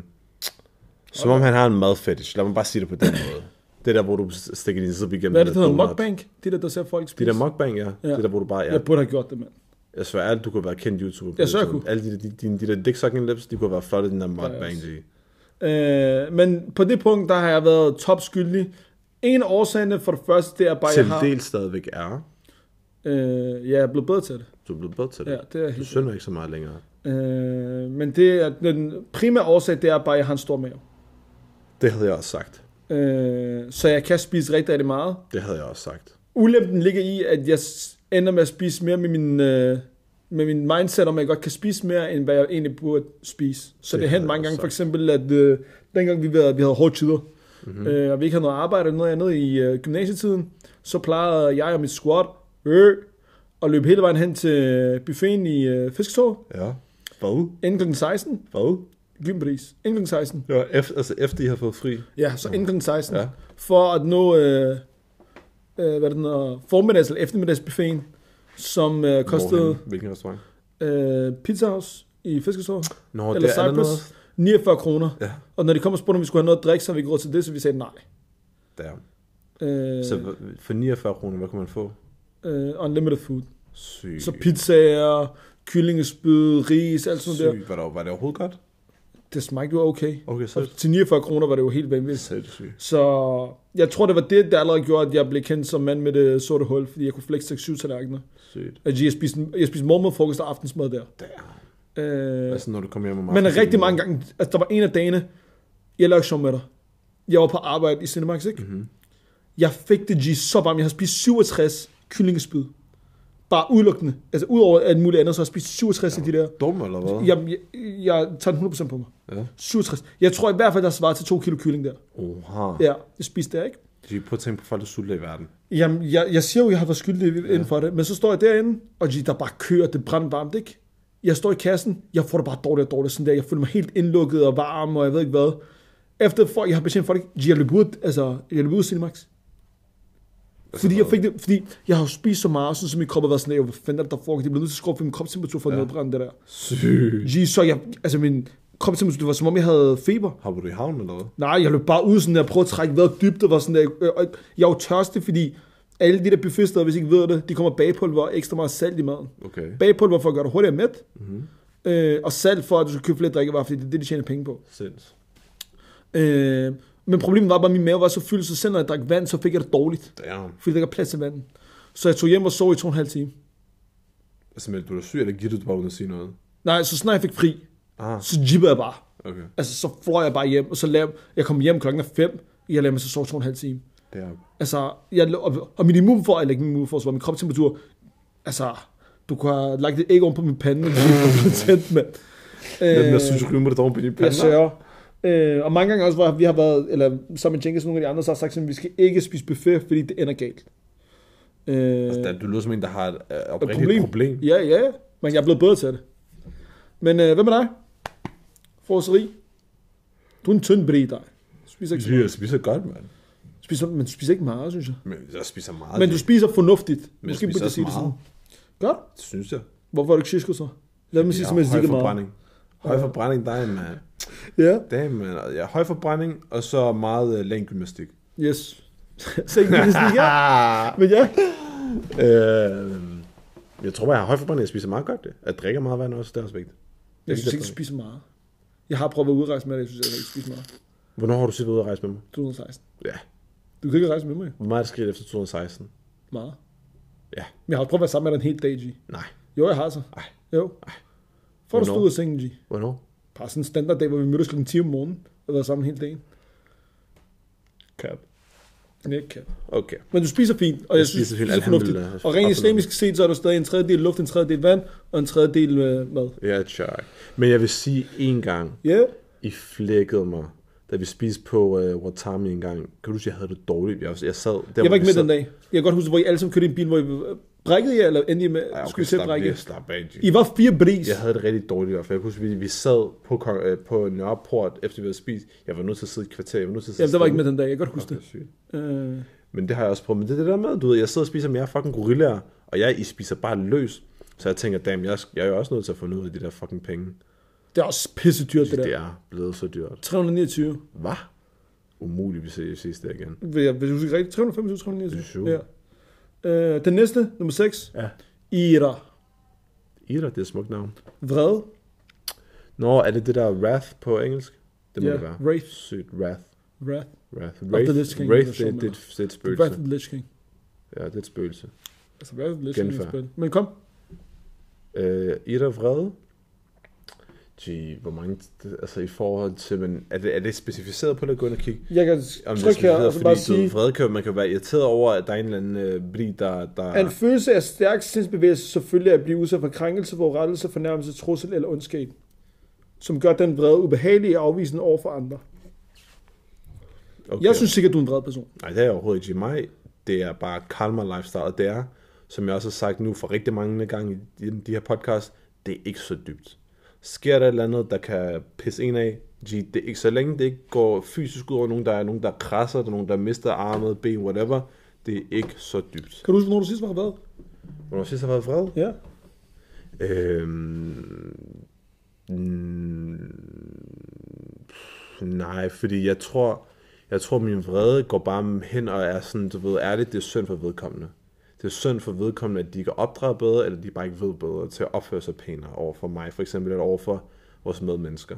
som om han har en madfetish. Lad mig bare sige det på den måde. Det der, hvor du stikker din side igennem. Hvad er det, der hedder mukbang? Det der, der ser folk spise. der mukbang, ja. Ja. Det der, hvor du bare... Ja. Jeg burde have gjort det, mand. Jeg svær, alt du kunne være kendt YouTuber. Jeg svær, det jeg tidspunkt. Alle de, de, de, de, der dick sucking lips, de kunne være flotte i den der mukbang, også. Øh, men på det punkt, der har jeg været topskyldig. En af årsagerne for det første, det er bare, jeg Til har... del stadigvæk er. Øh, ja, jeg er blevet bedre til det. Du er blevet bedre til det. Ja, det er Du helt synder ikke så meget længere. Øh, men det er, den primære årsag, det er bare, at jeg har en stor mave. Det havde jeg også sagt. Øh, så jeg kan spise rigtig, rigtig meget. Det havde jeg også sagt. Ulempen ligger i, at jeg ender med at spise mere med min, øh, med min mindset, om at jeg godt kan spise mere, end hvad jeg egentlig burde spise. Så Det det, det jeg mange gange, for eksempel, at øh, dengang vi, var, vi havde hårde tider, Mhm. mm-hmm. øh, og vi ikke havde noget arbejde eller noget andet i øh, gymnasietiden, så plejede jeg og mit squad øh, at løbe hele vejen hen til buffeten i øh, Fisketog, Ja. Hvad? inden kl. 16, Hvad? gympris, inden kl. 16. Ja, efter, altså efter I har fået fri. Ja, så inden kl. 16. Ja. For at nå, øh, øh, hvad det hedder, formiddags- eller eftermiddagsbuffeten, som øh, kostede Hvorhen? Hvilken restaurant? øh, Pizza House i Fiskesår, Nå, eller det er andet Cyprus, 49 kroner. Ja. Og når de kom og spurgte, om vi skulle have noget at drikke, så havde vi ikke råd til det, så vi sagde nej. Der. Øh, Så for 49 kroner, hvad kan man få? øh, unlimited food. Sygt. Så pizzaer, kyllingespyd, ris, alt sådan noget der. Sygt. Var det, var det overhovedet godt? Det smagte jo okay. Okay, så til 49 kroner var det jo helt vanvittigt. Sindssygt. Så jeg tror, det var det, der allerede gjorde, at jeg blev kendt som mand med det sorte hul, fordi jeg kunne flexe 6-7 tallerkener. Sygt. Jeg spiste, jeg spiste morgenmad, frokost og aftensmad der. Der. Øh, Altså, når du kommer hjem om men aftenen, rigtig mange gange, altså der var en af dagene, jeg lavede sjov med dig. Jeg var på arbejde i Cinemax, ikke? Mhm. Jeg fik det G så varmt. Jeg har spist 67 kyllingespyd. Bare udelukkende. Altså udover alt muligt andet, så har jeg spist 67 af de der. Dum eller hvad? Jeg, jeg, jeg tager den 100% på mig. Ja. 67. Jeg tror i hvert fald, der svarer til 2 kilo kylling der. Oha. Ja, jeg spiste det, ikke? De prøver at tænke på folk, der sulter i verden. Jamen, jeg, jeg siger jo, jeg har været skyldig ja. inden for det, men så står jeg derinde, og de, der bare kører, det brænder varmt, ikke? Jeg står i kassen, jeg får det bare dårligt og dårligt, sådan der, jeg føler mig helt indlukket og varm, og jeg ved ikke hvad. Efter for, jeg har betjent folk, de har løbet ud, altså, jeg løb ud Cinemax. Fordi jeg, fik det, fordi jeg har spist så meget, sådan, som min krop har været sådan, jeg, hvad fanden er det, der foregår? De blev nødt til at skrue for min kropstemperatur for at Ja. nedbrænde det der. Sygt. Så jeg, altså min kropstemperatur, det var som om jeg havde feber. Hopper du i havnen eller hvad? Nej, jeg løb bare ud sådan der, prøvede at trække vejret dybt, og var sådan der, øh, og jeg var tørstig, fordi alle de der buffetsteder, hvis I ikke ved det, de kommer bagpulver og ekstra meget salt i maden. Okay. Bagpulver for at gøre dig hurtigere mæt, Mm-hmm. øh, og salt for, at du skal købe flere drikkevarer, fordi det er det, de tjener penge på. Sinds. Øh, men problemet var bare, at min mave var så fyldt, så selv når jeg drak vand, så fik jeg det dårligt, Damn. fordi der ikke er plads til vandet. Så jeg tog hjem og sov i to og en halv time. Altså, meldte du dig syg, eller giver du bare uden at sige noget? Nej, så snart jeg fik fri, Ah, så jibbede jeg bare. okay. Altså, så fløj jeg bare hjem, og så lavede, jeg kom hjem klokken er fem, jeg lavede mig så sove to og en halv time. Er... Altså, jeg, og, og min immunfor, eller ikke min immunforsvar, min kropstemperatur, altså, du kunne have lagt et æg oven på min pande, var tændt, mand. Der synes, du med det dog på din jeg pande. sørger. Øh, og mange gange også, hvor vi har været, eller sammen med Jenkins og nogle af de andre, så har sagt, at vi skal ikke spise buffet, fordi det ender galt. Øh, Altså, du lyder som en, der har et øh, et problem. problem. Ja, ja, men jeg er blevet bedre til det. Men øh, hvad med dig? Forseri? Du er en tynd brie, dig. Spiser ikke så Jeg meget. spiser godt, mand. Spiser, men du spiser ikke meget, synes jeg. Men jeg spiser meget. Men du spiser fornuftigt. Men jeg Måske spiser jeg også sige det sådan. meget. Godt. Det synes jeg. Hvorfor er du ikke så? Lad mig sige, som jeg høj siger meget. forbrænding. Høj forbrænding, der er en mand. Ja. Damn, man. Jeg har høj forbrænding, og så meget uh, længdgymnastik. Yes. så ikke det, ja. Men ja. øh, jeg tror, jeg har høj forbrænding. Jeg spiser meget godt det. Jeg drikker meget vand også, det er også vigtigt. Jeg synes ikke, du spiser meget. Jeg har prøvet at udrejse med dig, jeg synes, jeg ikke spiser meget. Hvornår har du siddet ude og rejse med mig? 2016. Ja. Du kan ikke rejse med mig. Hvor meget er sket efter 2016? Meget. Ja. Men jeg har prøvet at være sammen med dig en hel dag, G. Nej. Jo, jeg har så. Ej. Jo. For du Hvornår? stod ud af sengen, G. Hvornår? Bare sådan en standard dag, hvor vi mødtes kl. 10 om morgenen og været sammen hele dagen. Cap. Ikke kan. Okay. Men du spiser fint, og jeg, Jeg synes, det er fornuftigt. Og rent islamisk set, så er du stadig en tredjedel luft, en tredjedel vand, og en tredjedel øh, mad. Ja, tjek. Men jeg vil sige en gang, Ja, yeah. I flækkede mig, da vi spiste på uh, Watami en gang. Kan du huske, jeg havde det dårligt? Jeg, jeg sad... Der, jeg var ikke med sad- den dag. Jeg kan godt huske, hvor I alle sammen kørte i en bil, hvor I øh, brækkede jer, eller endte I med, okay, okay, skulle I slap, brække? slap af. I var fire bris. Jeg havde det rigtig dårligt i hvert fald. Jeg kunne huske, vi, vi sad på, øh, på Nørreport, efter vi havde spist. Jeg var nødt til at sidde i et kvarter. Jeg var nødt til at sidde Jamen, der var ikke med den dag, jeg kan godt huske Okay, det. Øh, Men det har jeg også prøvet. Men det er det der med, du ved, jeg sidder og spiser med jer fucking gorillaer, og jeg, I spiser bare løs. Så jeg tænker, damn, jeg, jeg er jo også nødt til at få noget af de der fucking penge. det er også pisse dyrt, det Det der. er blevet så dyrt. 329. Hvad? Umuligt, vi ses ses det igen. Jeg, vil du sige rigtigt? 325, 329. Sure. Ja. Øh, den næste, nummer 6. Ja. Ira. Ira, det er et smukt navn. Vred. Nå, er det det der Wrath på engelsk? Det må Ja, det være. Wraith. Sygt, Wrath. Wrath. Wrath. the Wraith, Lich King, Wraith det, det, det, er et The spøgelse. Wrath of the Lich King. Ja, det er et spøgelse. Altså, Wrath of the Lich King er et spil. Men kom. Øh, Ira Vrede. Gee, hvor mange, altså i forhold til, men er det, er det specificeret på det, at gå ind og kigge? Jeg kan Om det trykke her, og så bare fordi du sige, kan, man kan være irriteret over, at der er en eller anden øh, bri, der, der en følelse af stærk sindsbevægelse selvfølgelig at blive udsat for krænkelse, forurettelse, fornærmelse, trussel eller ondskab, som gør den vrede ubehagelig og afvisende over for andre. okay. Jeg synes sikkert, du er en vred person. Nej, det er jeg overhovedet ikke mig. Det er bare Kalmar lifestyle, og det er, som jeg også har sagt nu for rigtig mange gange i de her podcast, det er ikke så dybt. Sker der et eller andet, der kan pisse en af, det ikke så længe det ikke går fysisk ud over nogen, der er nogen, der krasser, der er nogen, der mister armet, ben, whatever, det er ikke så dybt. Kan du huske, hvornår du sidst var vred? Hvornår sidst har været vred? Ja. Øhm, nej, fordi jeg tror, jeg tror, min vrede går bare hen og er sådan, du ved, er det, det er synd for vedkommende. Det er synd for vedkommende, at de ikke opdrager bedre, eller de bare ikke ved bedre til at opføre sig pænere over for mig, for eksempel, eller over for vores medmennesker.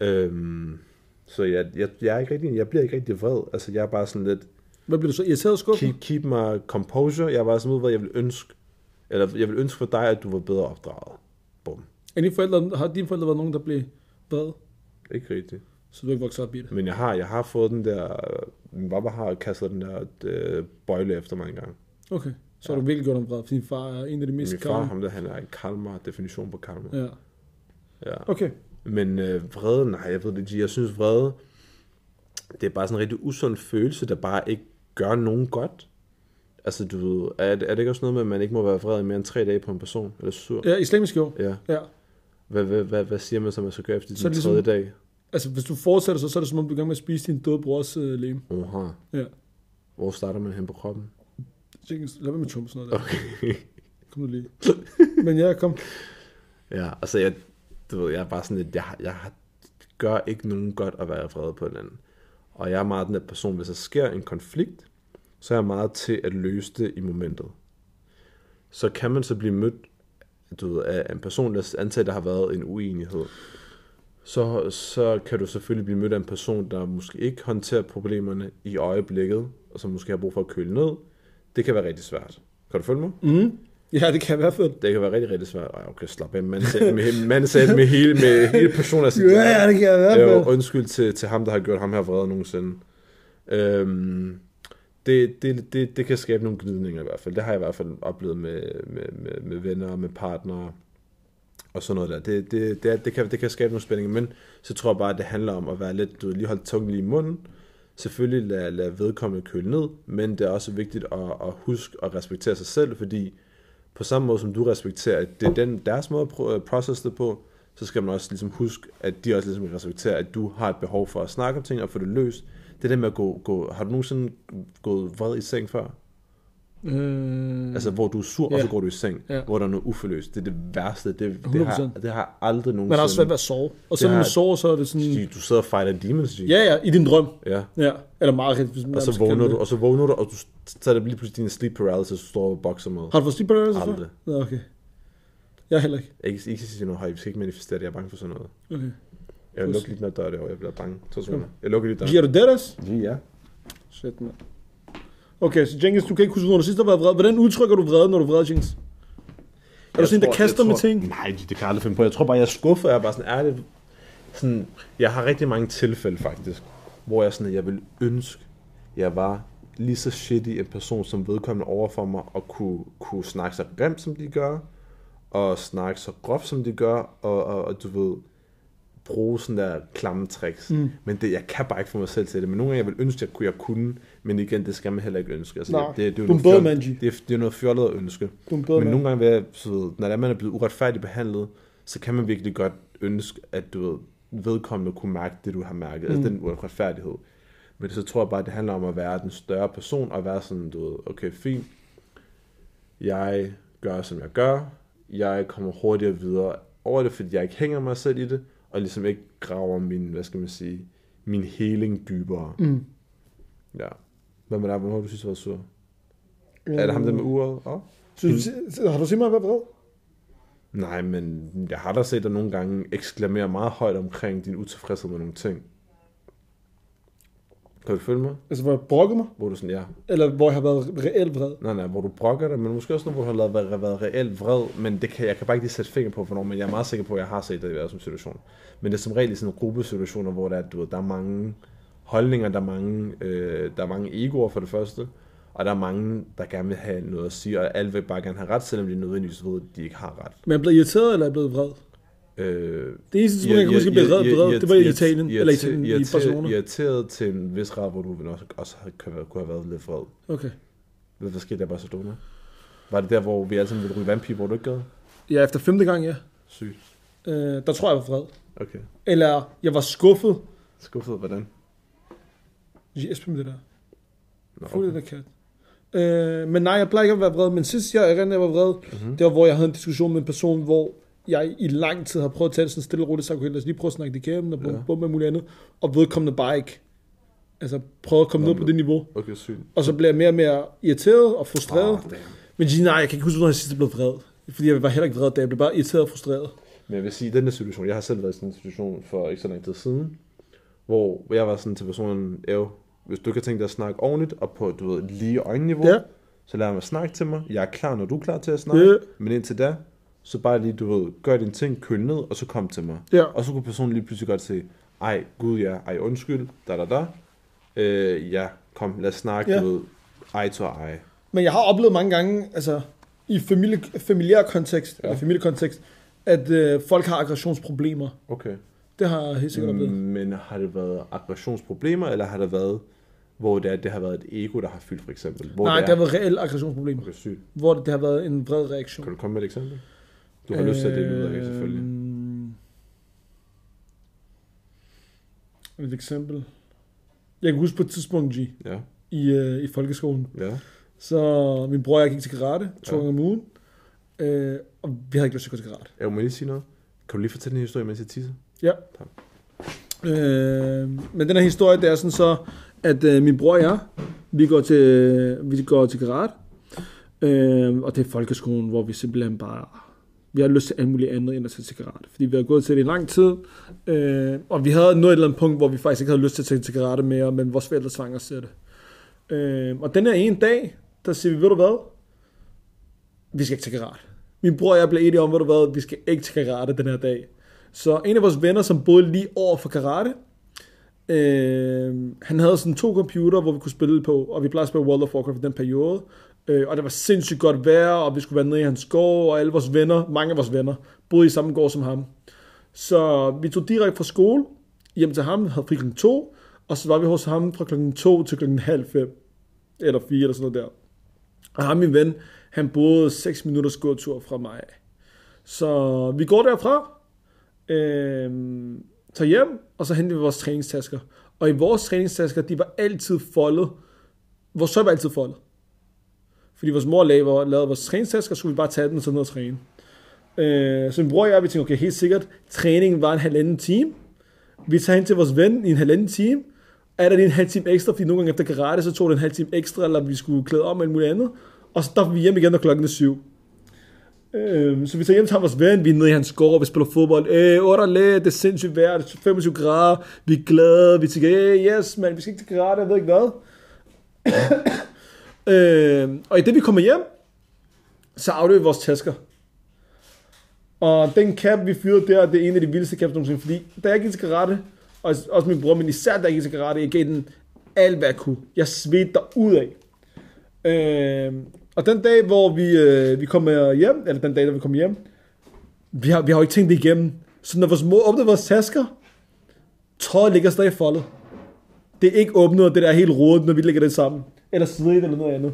Øhm, så jeg, jeg, jeg, er ikke rigtig, jeg bliver ikke rigtig vred. Altså, jeg er bare sådan lidt, Hvad bliver du så irriteret og skuffet? keep, keep my composure. Jeg er bare sådan ud, hvad jeg vil ønske, eller jeg vil ønske for dig, at du var bedre opdraget. Bum. Er dine forældre, har dine forældre været nogen, der blev vred? Ikke rigtigt. Så du er ikke vokset op i det? Men jeg har, jeg har fået den der... Min pappa har kastet den der øh, bøjle efter mig engang. Okay. Så har du virkelig gjort dem vred, fordi din far er en af de mest Min far, gamle. ham der, han er en kalmar, definition på kalmar. Ja. Ja. Okay. Men øh, vrede, nej, jeg ved det ikke. Jeg synes vrede, det er bare sådan en rigtig usund følelse, der bare ikke gør nogen godt. Altså, du ved, er, er det ikke også noget med, at man ikke må være vred i mere end tre dage på en person? Eller sur? Ja, islamisk jo. Ja. Ja. Hvad, hvad, hvad, hvad siger man så, man skal gøre efter Så den ligesom- tredje dag? Altså, hvis du fortsætter så, så er det som om, du er i gang med at spise din døde brors øh, lem. Oha. Ja. Hvor starter man hen på kroppen? Jenkins, lad være med at trumpe sådan noget der. Okay. Kom nu lige. Men ja, kom. ja, altså, jeg, du ved, jeg er bare sådan lidt, jeg, jeg gør ikke nogen godt at være vred på den anden. Og jeg er meget den der person, hvis der sker en konflikt, så er jeg meget til at løse det i momentet. Så kan man så blive mødt du ved, af en person, der antager, der har været en uenighed. Så, så kan du selvfølgelig blive mødt af en person, der måske ikke håndterer problemerne i øjeblikket, og som måske har brug for at køle ned. Det kan være rigtig svært. Kan du følge mig? Mm. Ja, det kan i hvert fald. Det kan være rigtig, rigtig svært. Ej, okay, slap af. Man sagde med, man sagde med hele, med hele personen sit Ja, det kan i hvert Jo, fald. undskyld til, til ham, der har gjort ham her vred nogensinde. Øhm, det, det, det, det kan skabe nogle gnidninger i hvert fald. Det har jeg i hvert fald oplevet med, med, med, med venner med partnere og sådan noget der. Det, det, det, det, kan, det kan skabe nogle spændinger, men så tror jeg bare, at det handler om at være lidt, du lige holde tungen lige i munden. Selvfølgelig lade, lade vedkommende køle ned, men det er også vigtigt at, at huske at respektere sig selv, fordi på samme måde som du respekterer, at det er den, deres måde at processe det på, så skal man også ligesom huske, at de også ligesom respekterer, at du har et behov for at snakke om ting og få det løst. Det der med at gå, gå har du nogensinde gået vred i seng før? Øh, Altså, hvor du er sur, Ja. og så går du i seng, Ja. hvor der er noget uforløst. Det er det værste. Det, det, 100%. har, det har aldrig nogensinde... man har også svært ved at sove. Og så når man sover, så er det sådan... Du sidder og fighter demons, G. Ja, ja, i din drøm. ja. Ja, eller meget hvis man Og så vågner du, og så vågner du, og du, så er det lige pludselig din sleep paralysis, du står og bokser med. Har du fået sleep paralysis før? Aldrig. Nå, okay. Jeg heller ikke. Jeg kan ikke sige noget højt, vi skal ikke manifestere det, jeg er bange for sådan noget. Okay. Jeg vil Plus. lukke lige den her dør derovre, jeg bliver bange. Så sekunder. Jeg lukker lige døren. Giver du det? Ja. Shit, man. Okay, så Jenkins, du kan ikke huske, når du sidst har været vred. Hvordan udtrykker du vrede, når du er vred, Jenkins? Er du sådan en, der kaster med ting? Nej, det kan jeg aldrig finde på. Jeg tror bare, jeg er skuffet. Jeg er bare sådan, er det... Sådan, jeg har rigtig mange tilfælde faktisk, hvor jeg sådan, jeg vil ønske, jeg var lige så shitty en person, som vedkommende over for mig, og kunne, kunne snakke så grimt, som de gør, og snakke så groft, som de gør, og, og, og du ved, bruge sådan der klamme tricks. Mm. Men det, jeg kan bare ikke få mig selv til det. Men nogle gange, jeg vil ønske, at jeg kunne, jeg kunne men igen, det skal man heller ikke ønske. Altså, Nej, det, det, det, er jo noget bedre fjol- mand, G. det, er, det er noget fjollet at ønske. Men mand. nogle gange, jeg, så ved, når man er blevet uretfærdigt behandlet, så kan man virkelig godt ønske, at du ved, vedkommende kunne mærke det, du har mærket. Mm. Altså den uretfærdighed. Men så tror jeg bare, at det handler om at være den større person, og være sådan, du ved, okay, fint. Jeg gør, som jeg gør. Jeg kommer hurtigere videre over det, fordi jeg ikke hænger mig selv i det, og ligesom ikke graver min, hvad skal man sige, min heling dybere. Mm. Ja. Hvad med dig? Hvornår har du synes, du var sur? Er det ham der med uret? Oh. Så, så, har du set mig være vred? Nej, men jeg har da set dig nogle gange eksklamere meget højt omkring din utilfredshed med nogle ting. Kan du følge mig? Altså, hvor jeg brokkede mig? Hvor du sådan, ja, Eller hvor jeg har været reelt vred? nej, nej, hvor du brokker dig, men måske også noget, hvor du har været, været reelt vred, men det kan, jeg kan bare ikke lige sætte finger på, hvornår, men jeg er meget sikker på, at jeg har set det i hver sådan situation. Men det er som regel i sådan nogle gruppesituationer, hvor der er, du ved, der er mange holdninger, der er mange, øh, der er mange egoer for det første, og der er mange, der gerne vil have noget at sige, og alle vil bare gerne have ret, selvom de nødvendigvis ved, at de ikke har ret. Men jeg blev irriteret, eller er blevet vred? Øh, Det eneste tidspunkt, jeg kan huske, blev vred, vred, det var i Italien, eller Italien, i Barcelona. Irriteret til en vis grad, hvor du også, også kunne have- kunne have været lidt vred. Okay. Hvad, hvad skete der i Barcelona? Var det der, hvor vi alle sammen ville ryge vandpige, hvor du ikke gad? Ja, efter femte gang, ja. Sygt. Øh, der tror jeg, jeg var vred. Okay. Eller jeg var skuffet. Skuffet, hvordan? Jesper med det der. Nå, Få det der kat. Øh, men nej, jeg plejer ikke at være vred. Men sidst jeg, jeg, jeg var vred, mm-hmm. det var, hvor jeg havde en diskussion med en person, hvor jeg i lang tid har prøvet at tage det sådan stille og roligt, så okay, lad os lige prøve at snakke det igennem, og bum, Ja. bum, med muligt andet. Og vedkommende bare ikke. Altså, prøve at komme Nå, ned på det niveau. Okay, sygt. Og så blev jeg mere og mere irriteret og frustreret. Oh, damn. Men nej, jeg kan ikke huske, hvornår jeg sidst blev vred. Fordi jeg var heller ikke vred, da jeg blev bare irriteret og frustreret. Men jeg vil sige, at den der situation, jeg har selv været i sådan en situation for ikke så lang tid siden, hvor jeg var sådan til personen, Ev, hvis du kan tænke dig at snakke ordentligt og på du ved, lige øjenniveau, Ja. så lad mig snakke til mig. Jeg er klar, når du er klar til at snakke. Ja. Men indtil da, så bare lige, du ved, gør din ting, køl ned, og så kom til mig. Ja. Og så kunne personen lige pludselig godt sige, ej, gud ja, ej, undskyld, da da da. Øh, ja, kom, lad os snakke, Ja. du ved, ej to ej. Men jeg har oplevet mange gange, altså i familie, familiær kontekst, Ja. eller familiekontekst, at øh, folk har aggressionsproblemer. Okay. Det har jeg helt sikkert oplevet. Mm. Men har det været aggressionsproblemer, eller har det været, hvor det, er, det har været et ego, der har fyldt, for eksempel? Hvor Nej, det det har været reelle aggressionsproblemer. Sygt. Hvor det, det har været en vred reaktion. Kan du komme med et eksempel? Du har øh, lyst til at dele ud af, selvfølgelig. Et eksempel. Jeg kan huske på et tidspunkt, G, Ja, i, øh, i folkeskolen. ja. Så min bror og jeg gik til karate to Ja. gange om ugen. Øh, og vi havde ikke lyst til at gå til karate. Jeg må lige sige noget. Kan du lige fortælle en historie, mens jeg tisser? Ja. Tak. Øh, men den her historie, det er sådan så, at øh, min bror og jeg, vi går til, vi går til karate. Øh, og det er folkeskolen, hvor vi simpelthen bare, vi har lyst til alt muligt andet end at tage til karate. Fordi vi har gået til det i lang tid. Øh, og vi havde nået et eller andet punkt, hvor vi faktisk ikke havde lyst til at tage til karate mere, men vores forældre tvang os til det. Øh, og den her ene dag, der siger vi, ved du hvad? Vi skal ikke til karate. Min bror og jeg blev enige om, ved du hvad, vi skal ikke til karate den her dag. Så en af vores venner, som boede lige over for karate, øh, han havde sådan to computer, hvor vi kunne spille på, og vi plejede at spille World of Warcraft i den periode. Øh, og det var sindssygt godt vejr, og vi skulle være nede i hans gård, og alle vores venner, mange af vores venner, boede i samme gård som ham. Så vi tog direkte fra skole hjem til ham, havde fri kl. 2, og så var vi hos ham fra klokken 2 til klokken halv fem, eller 4 eller sådan noget der. Og ham, min ven, han boede 6 minutters gåtur fra mig. Så vi går derfra, øh, tager hjem, og så henter vi vores træningstasker. Og i vores træningstasker, de var altid foldet. Vores tøj var altid foldet. Fordi vores mor lavede, lavede vores træningstasker, så skulle vi bare tage den og så ned og træne. Øh, så min bror og jeg, vi tænkte, okay, helt sikkert, træningen var en halvanden time. Vi tager hen til vores ven i en halvanden time. Er der lige en halv time ekstra, fordi nogle gange efter karate, så tog det en halv time ekstra, eller vi skulle klæde om eller muligt andet. Og så der vi hjem igen, når klokken er syv. Øh, så vi tager hjem til ham, vores ven, vi er nede i hans gård, vi spiller fodbold. Øh, orderlæ, det er sindssygt vejr, det er 25 grader, vi er glade, vi tænker, øh, yes, man, vi skal ikke til karate, jeg ved ikke hvad. øh, og i det vi kommer hjem, så afleverer vi vores tasker. Og den cap, vi fyrede der, det er en af de vildeste caps nogensinde, fordi da jeg gik til karate, og også min bror, men især da jeg gik til karate, jeg gav den alt, hvad jeg kunne. Jeg svedte derud af. Øhm, og den dag, hvor vi, øh, vi kommer hjem, eller den dag, da vi kommer hjem, vi har, vi har jo ikke tænkt det igennem. Så når vores mor åbnede vores tasker, tøjet ligger stadig foldet. Det er ikke åbnet, og det der er helt rodet, når vi lægger det sammen. Eller svedt eller noget andet.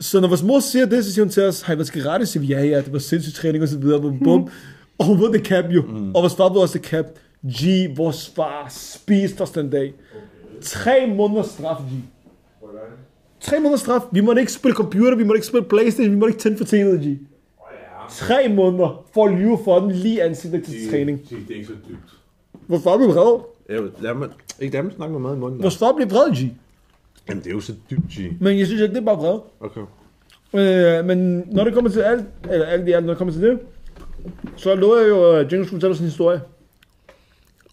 Så når vores mor siger det, så siger hun til os, I været til karate? Så siger vi, ja, ja, det var sindssygt træning og så videre. Bum, bum. og hun ved det cap jo. Mm. Og vores far ved også det cap. G, vores far spiste os den dag. Tre måneders straf, G. Tre måneders straf. Vi måtte ikke spille computer, vi måtte ikke spille Playstation, vi måtte ikke tænde for G. Tre måneder for at lyve for den lige ansigtet til træning. Det er ikke så dybt. Far blev vred. Jeg vil, lad mig, ikke lad mig snakke med mad i munden. Far blev vred, G. Jamen, det er jo så dybt, G. Men jeg synes ikke, det er bare vred. Okay. Øh, men når det kommer til alt, eller alt i alt, når det kommer til det, så lover jeg jo, at Jingle skulle fortælle os en historie.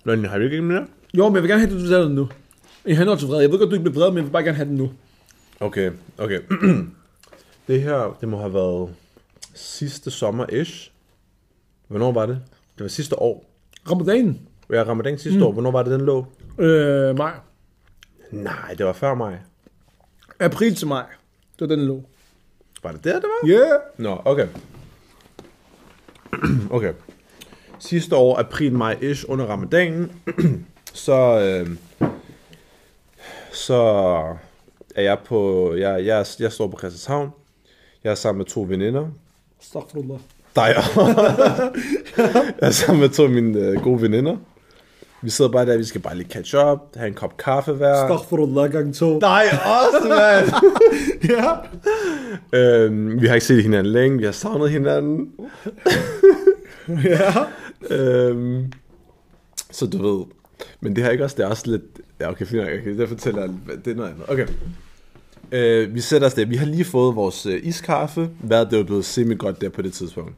Men har vi ikke mere? Jo, men jeg vil gerne have, at du fortæller den nu. I henhold til vred. Jeg ved godt, du ikke bliver vred, men jeg vil bare gerne have den nu. Okay, okay. det her, det må have været sidste sommer-ish. Hvornår var det? Det var sidste år. Ramadanen. Ja, ramadan sidste mm. år. Hvornår var det, den lå? Øh, maj. Nej, det var før mig. April til maj. Det var den, der lå. Var det der, det var? Yeah. Nå, okay. okay. Sidste år, april, maj, ish, under ramadanen, så, øh, så er jeg på, jeg, jeg, jeg står på Christianshavn. Jeg er sammen med to veninder. Astaghfirullah. Dig jeg er sammen med to af mine øh, gode veninder. Vi sidder bare der, vi skal bare lige catch up, have en kop kaffe hver. Astaghfirullah gang to. Nej, også, mand! ja. øhm, vi har ikke set hinanden længe, vi har savnet hinanden. ja. øhm, så du ved. Men det her ikke også, det er også lidt... Ja, okay, fint nok, okay, det fortæller jeg, det er noget andet. Okay. Øh, vi sætter os der. Vi har lige fået vores øh, iskaffe. Vejret det var blevet semi-godt der på det tidspunkt.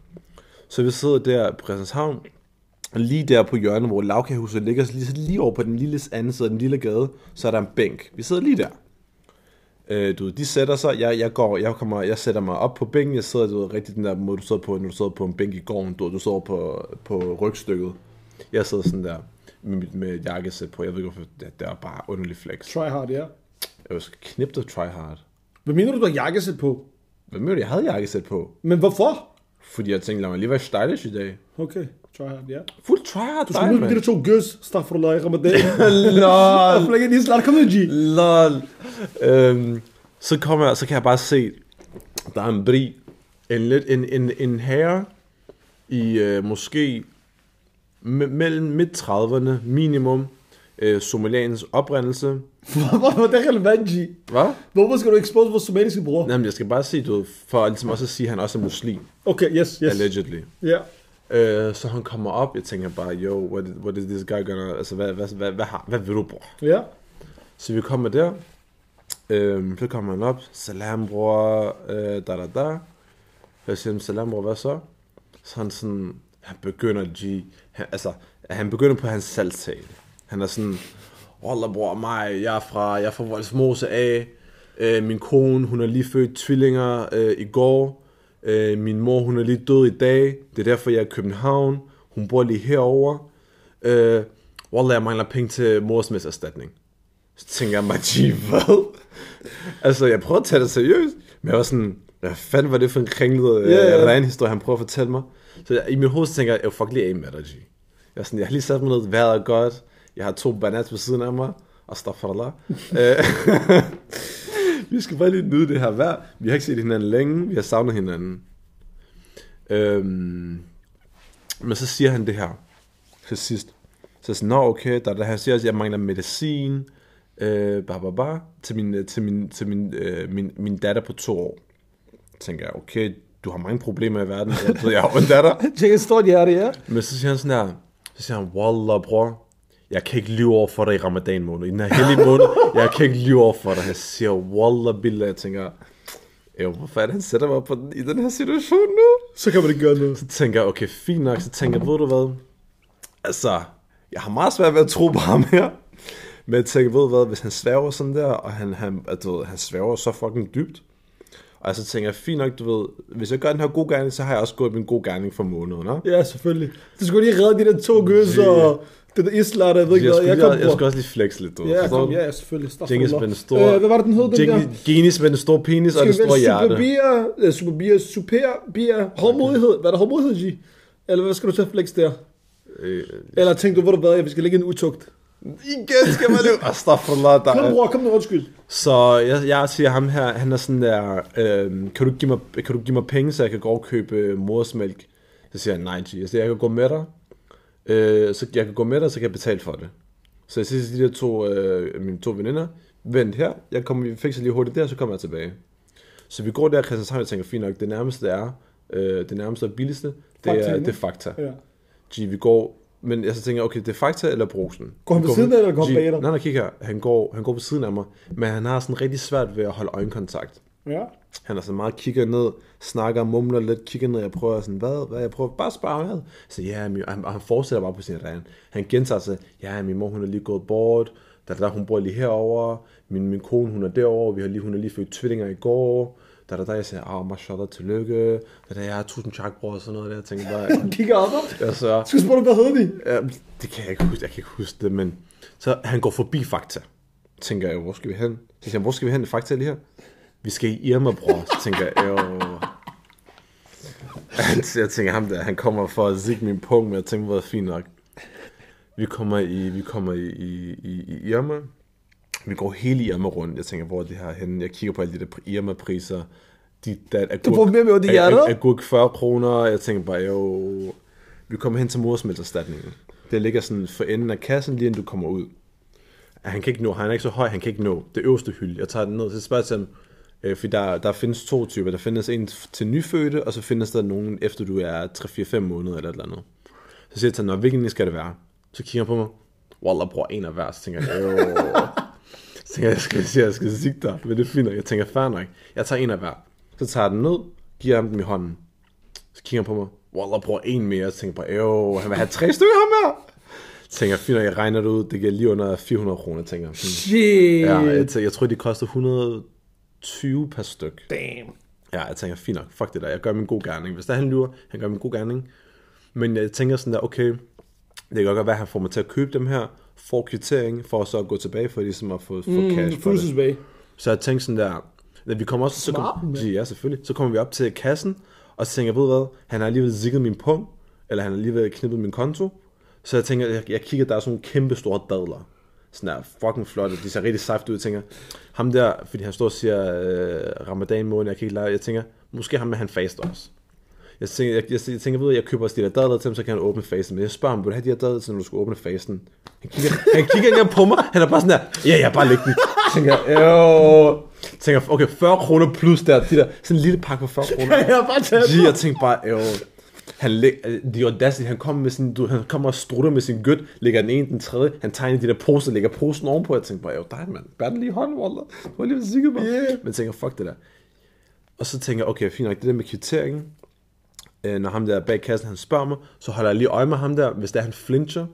Så vi sidder der på Christianshavn. Lige der på hjørnet, hvor lavkagehuset ligger, så lige lige over på den lille anden side af den lille gade, så er der en bænk. Vi sidder lige der. Øh, du ved, de sætter sig, jeg, jeg går, jeg kommer, jeg sætter mig op på bænken, jeg sidder, du ved, rigtig den der måde, du sidder på, når du sidder på en bænk i gården, du, du sidder på, på rygstykket. Jeg sidder sådan der, med, mit- med jakkesæt på, jeg ved ikke hvorfor, det, det er bare underlig flex. Try hard, ja. Jeg knippe dig try hard. Hvad mener du, du har jakkesæt på? Hvad mener du, jeg havde jakkesæt på? Men hvorfor? Fordi jeg tænkte, lad mig lige være stylish i dag. Okay, try hard, ja. Fuld tryhard Du skal dig, møde de to gøs, Staffrullah i Ramadan. Lol. Flækker lige snart, kom nu, G. Lol. Øhm, så kommer jeg, så kan jeg bare se, der er en bri, en lidt, en, en, en herre i øh, måske me- mellem midt 30'erne minimum, øh, somaliansk oprindelse. Hvor er det relevant, G? Hvad? Hvorfor skal du expose vores somaliske bror? Jamen, jeg skal bare sige, du for ligesom også at sige, at han også er muslim, Okay, yes, yes. allegedly. Ja. Øh, så han kommer op, jeg tænker bare, yo, what, is- what is this guy gonna, altså, hvad, hvad, hvad, hvad, har, hvad vil du, bror? Ja. Så vi kommer der, øhm, så kommer han op, salam bror, øh, da da da. Jeg siger, salam bror, hvad så? Så han sådan, han begynder G, han, altså, han begynder på hans salgstale. Han er sådan, Wallah bror, mig, jeg er fra, jeg er fra Voldsmose af, øh, min kone, hun har lige født tvillinger øh, i går, øh, min mor, hun er lige død i dag, det er derfor, jeg er i København, hun bor lige herovre. Øh, Wallah, jeg mangler penge til morsmidserstatning. Så tænker jeg mig, hvad? altså, jeg prøver at tage det seriøst, men jeg var sådan, hvad fanden var det for en kringlet ja. yeah. ren historie, han prøver at fortælle mig? Så jeg, i min hoved tænker jeg, fuck lige af med dig. Jeg, er sådan, jeg har lige sat mig ned, vejret er godt, jeg har to bananer ved siden af mig, og stoffer Vi skal bare lige nyde det her vejr. Vi har ikke set hinanden længe, vi har savnet hinanden. Øhm, men så siger han det her til sidst. Så jeg sådan, nå okay, der, der han siger også, at jeg mangler medicin, øh, bah, bah, bah, til, min, øh, til, min, til min, øh, min, min datter på to år. Så tænker jeg, okay, du har mange problemer i verden, jeg, ved, jeg har en datter. Tjek et stort hjerte, ja. Men så siger han sådan her, så siger han, Wallah bror, jeg kan ikke lyve over for dig i ramadan måned, i den her hellige måned, jeg kan ikke lyve over for dig. Jeg siger, Wallah billah, jeg tænker, jo, hvor fanden han sætter mig på den, i den her situation nu? Så kan man ikke gøre noget. Så tænker jeg, okay, fint nok, så tænker jeg, ved du hvad, altså, jeg har meget svært ved at tro på ham her, men jeg tænker, ved du hvad, hvis han sværger sådan der, og han, han, ved, han sværger så fucking dybt, og så tænker jeg, fint nok, du ved, hvis jeg gør den her gode gerning, så har jeg også gået min gode gerning for måneden, ikke? Ja, selvfølgelig. Du skulle lige redde de der to gøs og det der isler, der jeg ved ikke Jeg, skulle, Jeg jeg, kom, jeg, skulle også lige flex lidt, du. Ja, kom, du? ja, selvfølgelig. Genghis med den store... Øh, hvad var det, den hed, den der? Genghis- Genghis med den store penis og den store hjerte. superbier, øh, superbier, super, bier, hårdmodighed. Hvad er der hårdmodighed, G? Eller hvad skal du tage flex der? Øh, Eller tænkte du, hvor du hvad, jeg vi skal lægge en utugt. Igen skal man jo... Astaghfirullah, der Kom, bror, kom nu, undskyld. Så jeg, jeg siger ham her, han er sådan der, øhm, kan, du give mig, kan du give mig penge, så jeg kan gå og købe øh, modersmælk? Så siger han, nej, G. Jeg siger, jeg kan gå med dig. Øh, så jeg kan gå med dig, så kan jeg betale for det. Så jeg siger til de der to, øh, mine to veninder, vent her, jeg kommer, vi fikser lige hurtigt der, så kommer jeg tilbage. Så vi går der, Christianshavn, jeg tænker, fint nok, det nærmeste er, øh, det nærmeste og billigste, det Fakta, er, det er fakta. Ja. G, vi går, men jeg så tænker, okay, det er fakta eller brusen. Går han ved siden af, eller går han bag dig? Nej, nej, kig her. Han går, han går ved siden af mig, men han har sådan rigtig svært ved at holde øjenkontakt. Ja. Han er så meget kigger ned, snakker, mumler lidt, kigger ned, jeg prøver sådan, hvad, hvad, jeg prøver bare at spørge ham. Så ja, min, han, han fortsætter bare på sin ren. Han gentager sig, ja, min mor, hun er lige gået bort, der, der, hun bor lige herover. min, min kone, hun er derovre, vi har lige, hun er lige født tvillinger i går, der, der, der, jeg siger, ah, mashallah, tillykke, der, der, jeg har tusind tak, bror, og sådan noget der, jeg tænker bare, Han kigger op. så, Skal spørge, hvad hedder de? Ja, det kan jeg ikke huske, jeg kan ikke huske det, men så han går forbi Fakta. Tænker jeg, hvor skal vi hen? Så siger han, hvor skal vi hen? Fakta er lige her. Vi skal i Irma, bror. Så tænker jeg, jo... Jeg tænker, ham der, han kommer for at zigge min punkt, men jeg tænker, hvor er fint nok. Vi kommer i, vi kommer i, i, i, i Irma. Vi går hele Irma rundt. Jeg tænker, hvor er det her henne? Jeg kigger på alle de der Irma-priser. De, der, agurk, Du får mere med ag- hjertet? ag- Agurk 40 kroner. Jeg tænker bare, jo... Vi kommer hen til morsmælserstatningen. Det ligger sådan for enden af kassen, lige inden du kommer ud. Han kan ikke nå, han er ikke så høj, han kan ikke nå det øverste hylde. Jeg tager den ned, så spørger til ham, øh, for der, der findes to typer. Der findes en til nyfødte, og så findes der nogen, efter du er 3-4-5 måneder eller et eller andet. Så siger jeg til ham, "Nå, hvilken skal det være? Så kigger han på mig, Wallah, bror, en af hver. Så tænker jeg, tænker jeg, jeg skal, sige, jeg skal sige dig, men det er nok. Jeg tænker, fair nok. Jeg tager en af hver. Så tager jeg den ned, giver ham den i hånden. Så kigger han på mig, Wallah, bror, en mere. Så tænker jeg bare, han vil have tre stykker ham her. Så tænker jeg, nok, jeg regner det ud, det giver lige under 400 kroner, tænker jeg. Shit. Ja, jeg, tænker, jeg tror, de koster 120 per styk. Damn. Ja, jeg tænker, fint nok, fuck det der, jeg gør min god gerning. Hvis der han lyver, han gør min god gerning. Men jeg tænker sådan der, okay, det kan godt være, at han får mig til at købe dem her, får kvittering, for så at gå tilbage for ligesom at få, få Mm, cash for det. Fødselsbag. Så jeg tænkte sådan der, at vi kommer også, så kom, ja, selvfølgelig, så kommer vi op til kassen, Og så tænker jeg, ved hvad, han har alligevel zigget min pung, eller han har alligevel knippet min konto. Så jeg tænker, jeg, jeg kigger, der er sådan nogle kæmpe store dadler. Sådan der fucking flotte, de ser rigtig saft ud. Jeg tænker, ham der, fordi han står og siger øh, ramadan måned, jeg kan ikke lade, jeg tænker, måske ham med han fast også. Jeg tænker, jeg, jeg, jeg tænker ved, at jeg køber også de der dadler til ham, så kan han åbne fasten. Men jeg spørger ham, vil du have de her dadler til, når du skal åbne fasten? Han kigger, han kigger ikke på mig. Han er bare sådan der, ja, ja, bare læg den. Jeg tænker, jo. Jeg tænker, okay, 40 kroner plus der, de der, sådan en lille pakke på 40 kroner. Jeg har bare taget jeg tænkte bare, jo. Han læg, de audacity, han kommer med sin, du, han kommer og strutter med sin gødt, lægger den ene, den tredje, han tegner de der poser, lægger posen ovenpå, jeg tænkte bare, jo, dig mand, bær den lige i hånden, Walter. Du var lige sikker mig. Yeah. Men jeg tænker, fuck det der. Og så tænker jeg, okay, fint nok, det der med kvitteringen, øh, når ham der bag kassen, han spørger mig, så holder jeg lige øje med ham der, hvis det er, han flincher,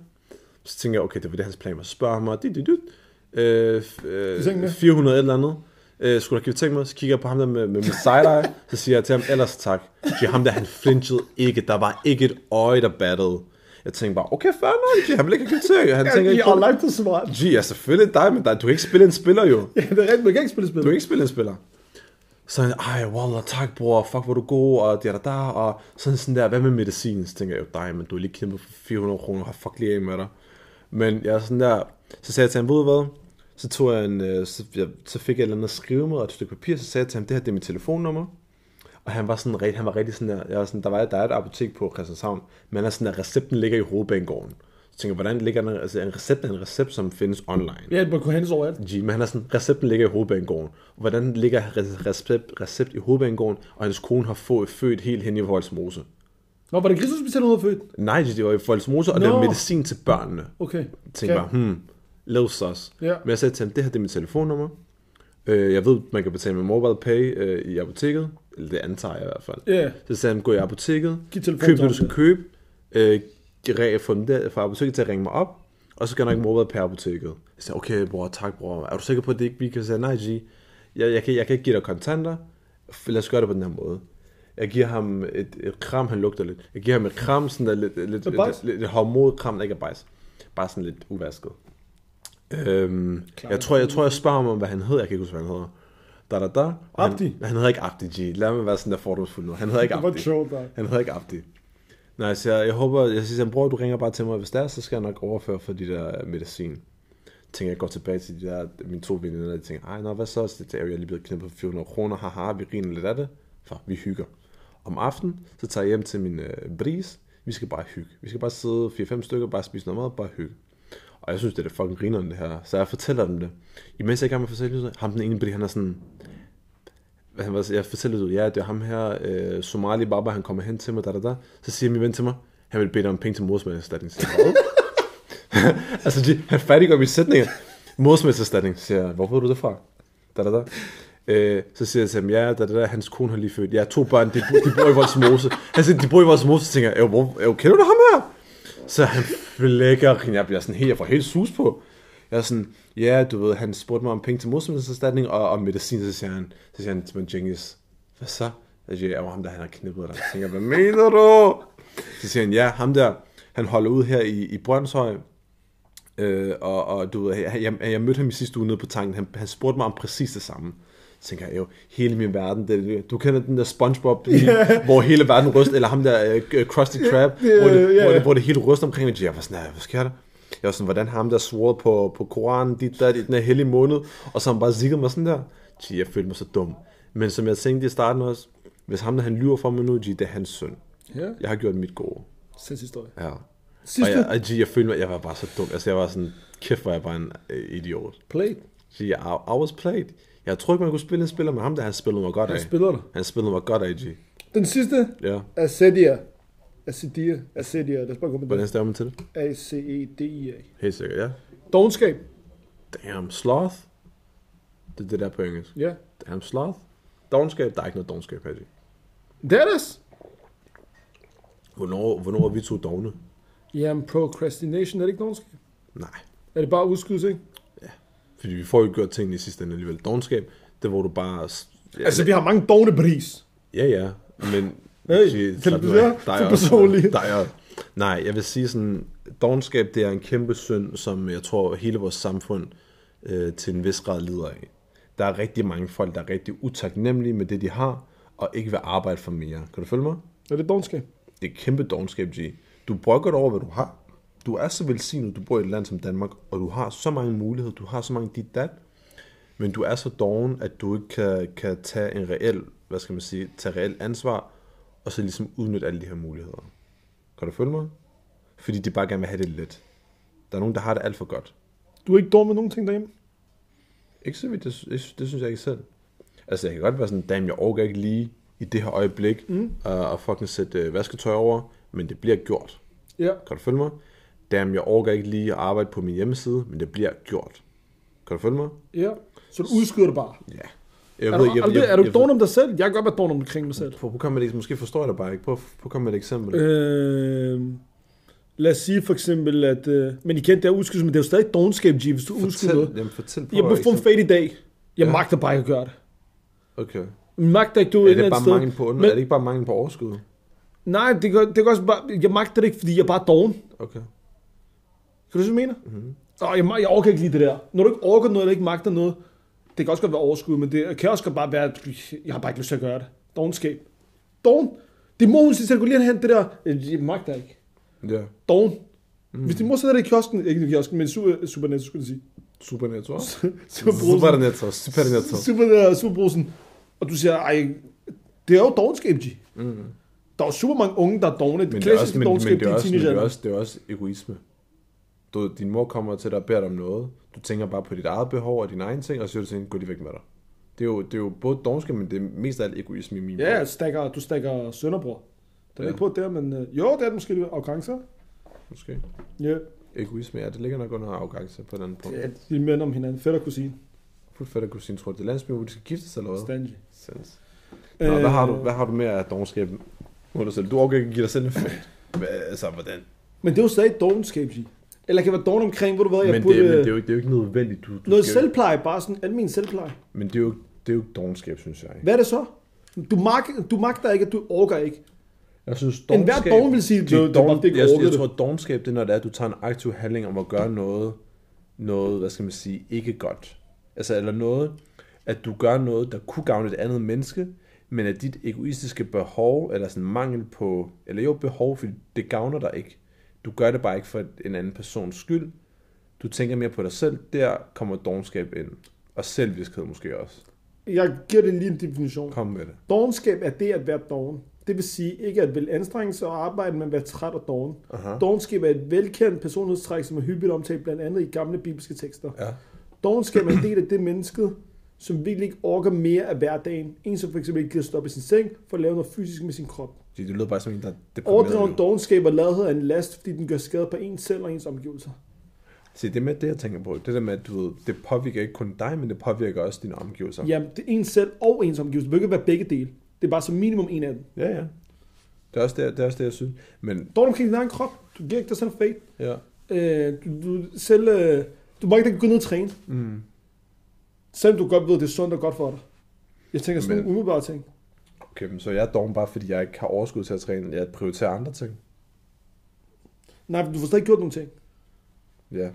så tænker jeg, okay, det var det, hans plan var. Så spørger han mig, dit, dit, dit, øh, øh, tænker jeg. 400 et eller andet. Øh, skulle der kvittere mig, så kigger jeg på ham der med, med, med side-eye, så siger jeg til ham, ellers tak. Så ham der, han flinchede ikke, der var ikke et øje, der battede. Jeg tænkte bare, okay, fair nok, G, han vil ikke kvittering. Han tænker Jeg ikke har på langt smart. G, ja, selvfølgelig dig, men dig, du kan ikke spille en spiller jo. Ja, det er rigtigt, man kan ikke spille spil. Du kan ikke spille en spiller sådan, ej, wallah, tak bror, fuck hvor du god, og der, der, der, og sådan sådan der, hvad med medicin? Så tænker jeg jo, dig, men du er lige kæmpet for 400 kroner, har fuck lige af med dig. Men jeg er sådan der, så sagde jeg til ham, ved hvad, så tog jeg en, øh, så, jeg, så fik jeg et eller andet skrive med, og et stykke papir, så sagde jeg til ham, det her det er mit telefonnummer. Og han var sådan rigtig, han var rigtig sådan der, jeg var sådan, der, var, der er et apotek på Christianshavn, men han er sådan der, recepten ligger i hovedbanegården. Tænker hvordan ligger den, altså en recept er en recept, som findes online. Ja, det må kunne hentes over alt. G, men han er sådan, recepten ligger i hovedbanegården. Hvordan ligger re- recept, recept i hovedbanegården, og hans kone har fået født helt hen i Voldsmose? Nå, var det Kristushospitalet, hun havde født? Nej, det var i Voldsmose, og det Nå. var medicin til børnene. Okay. Jeg tænkte bare, hmm, lav sus. Ja. Men jeg sagde til ham, det her det er mit telefonnummer. Øh, jeg ved, man kan betale med mobile pay øh, i apoteket. Eller det antager jeg i hvert fald. Ja. Så sagde han, gå i apoteket, Giv køb det, du skal købe, øh, re- få den der fra apoteket til at ringe mig op, og så skal jeg nok mobile pay apoteket. Jeg sagde, okay bror, tak bror, er du sikker på, at det ikke vi kan sige, nej G, jeg, jeg, kan, jeg kan ikke give dig kontanter, lad os gøre det på den her måde. Jeg giver ham et, et kram, han lugter lidt. Jeg giver ham et kram, sådan der lidt, lidt, lidt, lidt, lidt kram, der ikke er bajs. Bare sådan lidt uvasket. Øhm, jeg, tror, jeg tror, jeg spørger ham om, hvad han hedder. Jeg kan ikke huske, hvad han hedder. Da, da, da. Abdi? Han, han hedder ikke Abdi, G. Lad mig være sådan der fordomsfuld nu. Han hedder ikke Det var Abdi. sjovt. Han hedder ikke Abdi. Nej, så jeg, jeg håber, jeg siger, bror, du ringer bare til mig, hvis det er, så skal jeg nok overføre for de der øh, medicin. Tænker jeg går tilbage til de der, mine to veninder, de tænker, ej, nå, hvad så? Så det er jo, jeg er lige blevet knippet for 400 kroner, haha, vi griner lidt af det, for vi hygger. Om aftenen, så tager jeg hjem til min øh, bris, vi skal bare hygge. Vi skal bare sidde 4-5 stykker, bare spise noget mad, bare hygge. Og jeg synes, det er det fucking griner det her. Så jeg fortæller dem det. Imens jeg er i gang med at fortælle ham den ene fordi han er sådan, han var, jeg fortæller det, ja, det er ham her, øh, Somali Baba, han kommer hen til mig, da, da, da. Så siger min ven til mig, han vil bede dig om penge til morsmældserstatning. Altså, de, han færdiggør min sætninger. Morsmældserstatning, siger jeg, hvor ved du det fra? Da, da, da. Øh, så siger jeg til ham, ja, da, da, da, hans kone har lige født. Ja, to børn, de, de bor i Voldsmose. Han siger, de bor i Voldsmose, så tænker jeg, hvor, kender du ham her? Så han flækker, jeg bliver sådan helt, jeg får helt sus på. Jeg er sådan, ja, du ved, han spurgte mig om penge til modsmiddelserstatning og om medicin, så siger han, så siger han til mig, Genghis, hvad så? Jeg siger, jeg var ham der, han har knippet dig. Jeg tænker, hvad mener du? Så siger han, ja, ham der, han holder ud her i, i Brøndshøj, Øh, og, og du ved, jeg, jeg, jeg mødte ham i sidste uge nede på tanken. Han, han spurgte mig om præcis det samme. Så tænker jeg jo, hele min verden, det, du kender den der Spongebob, yeah. hvor hele verden ryster, eller ham der uh, Krusty Krab, Yeah, hvor, det, yeah. hvor, det, hvor det hele ryster omkring mig. Jeg var sådan, "Nej, hvad sker der? Jeg var sådan, hvordan har ham der svoret på, på Koranen, dit der, den her hellige måned, og så han bare zigget mig sådan der. Gee, jeg følte mig så dum. Men som jeg tænkte i starten også, hvis ham der han lyver for mig nu, gee, det er hans synd. Ja, Jeg har gjort mit gode. sinds historie. Ja. Sidste Og jeg, og jeg følte mig, jeg var bare så dum. Altså, jeg var sådan, kæft, hvor jeg bare en øh, idiot. play. Gee, I, I was played. Jeg tror ikke, man kunne spille en spiller med ham, der han spillede mig godt af. Jeg spiller dig. Han spillede mig godt af, G. Den sidste Ja. er Acedia. Acedia. Acedia. Lad os bare gå med Hvordan det. staver man til det? E A-C-E-D-I-A. Helt sikkert, ja. Dogenskab. Damn, sloth. Det er det der på engelsk. Ja. Damn, sloth. Dogenskab, der er ikke noget dogenskab G. Det er det. Hvornår, hvornår er vi to dogne? Jamen, procrastination er det ikke dogenskab. Nej. Er det bare udskydelse, ikke? Fordi vi får jo gjort tingene i sidste ende alligevel. Dogenskab, det er, hvor du bare... Ja, Altså, vi har mange dogne pris. Ja, ja, men... Hey, Gee, til er for personligt. Er, nej, jeg vil sige sådan, dogenskab, det er en kæmpe synd, som jeg tror, hele vores samfund øh, til en vis grad lider af. Der er rigtig mange folk, der er rigtig utaknemmelige med det, de har, og ikke vil arbejde for mere. Kan du følge mig? Er det dogenskab? Det er kæmpe dogenskab, G. Du brokker dig over, hvad du har. Du er så velsignet, du bor i et land som Danmark, og du har så mange muligheder, du har så mange dit dat, men du er så doven, at du ikke kan, kan tage en reel, hvad skal man sige, tage reel ansvar, og så ligesom udnytte alle de her muligheder. Kan du følge mig? Fordi de bare gerne vil have det let. Der er nogen, der har det alt for godt. Du er ikke dum med nogen ting derhjemme? Ikke så vidt, det, det, det synes jeg ikke selv. Altså, jeg kan godt være sådan, damn, jeg overgår ikke lige i det her øjeblik mm. uh, at fucking sætte uh, vasketøj over, men det bliver gjort. Ja. Kan du følge mig? Damn, jeg overgår ikke lige at arbejde på min hjemmeside, men det bliver gjort. Kan du følge mig? Ja. Så du udskyder det bare? Ja. Jeg er, du, jeg, jeg, er du doven om dig selv? Jeg kan godt være doven omkring mig selv. Prøv med det, måske forstår jeg dig bare ikke. Prøv, prøv at med et eksempel. Øh, lad os sige for eksempel, at... Øh, men igen, det er udskydelsen, men det er jo stadig dogenskab, G, hvis du udskyder noget. Jamen, fortæl på Jeg må få en fade i dag. Jeg Ja. magter bare ikke at gøre det. Okay. Jeg magter ikke, du Er et det, eller bare sted. mangel på, Men- er det ikke bare mangel på overskud? Nej, det kan, det kan også bare... Jeg magter det ikke, fordi jeg er bare doven. Okay. Kan du se, jeg mener? Mhm. Mm-hmm. Oh, jeg, jeg overkan ikke lige det der. Når du ikke orker noget, eller ikke magter noget, det kan også godt være overskud, men det kan også godt bare være, at jeg har bare ikke lyst til at gøre det. Dogenskab. Dogen. Det må hun sige, at gå lige hen det der. Jeg magter ikke. Ja. Dogen. Mm. Hvis din mor sætter det i kiosken, ikke i kiosken, men super, Supernet, skulle jeg sige. Supernetto. Superbrusen. Supernetto. Supernetto. Super, Superbrusen. Og du siger, ej, det er jo dogenskab, G. Mm. Der er jo super mange unge, der er dogne. Det Klassisk også, men, men dogenskab, det er de også, men det er også, det er også egoisme. Du, din mor kommer til dig og beder dig om noget. Du tænker bare på dit eget behov og dine egne ting, og så siger du til hende, gå lige væk med dig. Det er jo, det er jo både dogenskab, men det er mest af alt egoisme i min Ja, bog. du stakker, du stakker sønderbror. Den er Ja. ikke på der, men øh, jo, det er det måske arrogance. Måske. Ja, Egoisme, ja, det ligger nok under arrogance på den punkt. det er de minder om hinanden. Fætter kusine. Fuldt kunne sige, tror du, det er landsby, hvor de skal giftes eller hvad? Stanley. Sinds. Nå, hvad har du, hvad har du mere af dogenskab? Må du selv. Du overgår ikke at give dig selv en fed. Hvad, altså, hvordan? Men det er jo stadig dogenskab, G. Eller kan være dogen omkring, hvor du ved, jeg Men, burde... det, men det, er jo, det er jo ikke nødvendigt. Du, du noget skal, selvpleje, bare sådan almen selvpleje. Men det er jo, det er jo dogenskab, synes jeg. Hvad er det så? Du, mag, du magter ikke, at du orker ikke. Jeg synes, En hver dogen vil sige, det, det, det, det ikke jeg, jeg, det. tror, at dogenskab, det er, når det er, at du tager en aktiv handling om at gøre noget, noget, hvad skal man sige, ikke godt. Altså, eller noget, at du gør noget, der kunne gavne et andet menneske, men at dit egoistiske behov, eller sådan mangel på, eller jo behov, fordi det gavner dig ikke. Du gør det bare ikke for en anden persons skyld. Du tænker mere på dig selv. Der kommer dogenskab ind. Og selvviskhed måske også. Jeg giver det lige en definition. Kom med det. Dogenskab er det at være doven. Det vil sige ikke at vil anstrenge sig og arbejde, men være træt og doven. Dogenskab er et velkendt personlighedstræk, som er hyppigt omtalt blandt andet i gamle bibelske tekster. Ja. Dogenskab er en del af det menneske, som virkelig ikke orker mere af hverdagen. En, som for eksempel ikke gider stoppe i sin seng for at lave noget fysisk med sin krop. Det lyder bare som en, der er. Overdreven dogenskab og ladhed er en last, fordi den gør skade på en selv og ens omgivelser. Se, det er med det, jeg tænker på. Det der med, at du ved, det påvirker ikke kun dig, men det påvirker også dine omgivelser. Jamen, det er en selv og ens omgivelser. Det ikke være begge dele. Det er bare som minimum en af dem. Ja, ja. Det er også det, det, er også det jeg synes. Men Dårlig omkring din egen krop. Du giver ikke dig selv fate. ja. Øh, du, du, selv, øh, du må ikke gå ned og træne. Mm. Selvom du godt ved, at det er sundt og godt for dig. Jeg tænker sådan Men- nogle umiddelbare ting. Okay, men så jeg er doven bare, fordi jeg ikke har overskud til at træne. Jeg prioriterer andre ting. Nej, du får stadig gjort nogle ting. Ja. Jeg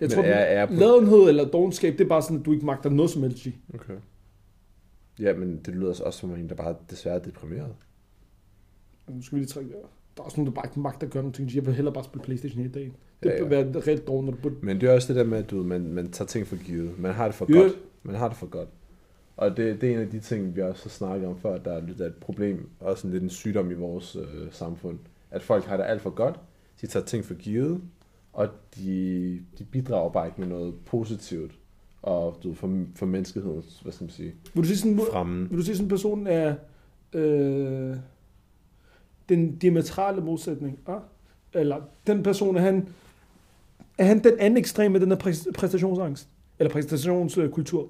Men tror, er- er på- ladenhed eller dogenskab, det er bare sådan, at du ikke magter noget som helst. Okay. Ja, men det lyder også som en, der bare desværre er deprimeret. Nu skal vi lige trække der. Der er også nogen, der bare ikke magter at gøre nogle ting. Jeg vil hellere bare spille Playstation hele dagen. Det Ja, ja, være reelt doven, når du burde... Men det er også det der med, at du, man, man tager ting for givet. Man har det for Ja. godt. Man har det for godt. Og det, det er en af de ting, vi også har snakket om før, der er lidt af et problem, også en lidt en sygdom i vores øh, samfund. At folk har det alt for godt, de tager ting for givet, og de, de bidrager bare ikke med noget positivt og du, for, for menneskehedens, hvad skal man sige, Vil du sige sådan, fremme. vil du sige sådan en person er øh, den diametrale modsætning? Ah? Eller den person, er han, er han den anden ekstrem med den præ- præstationsangst? Eller præstationskultur?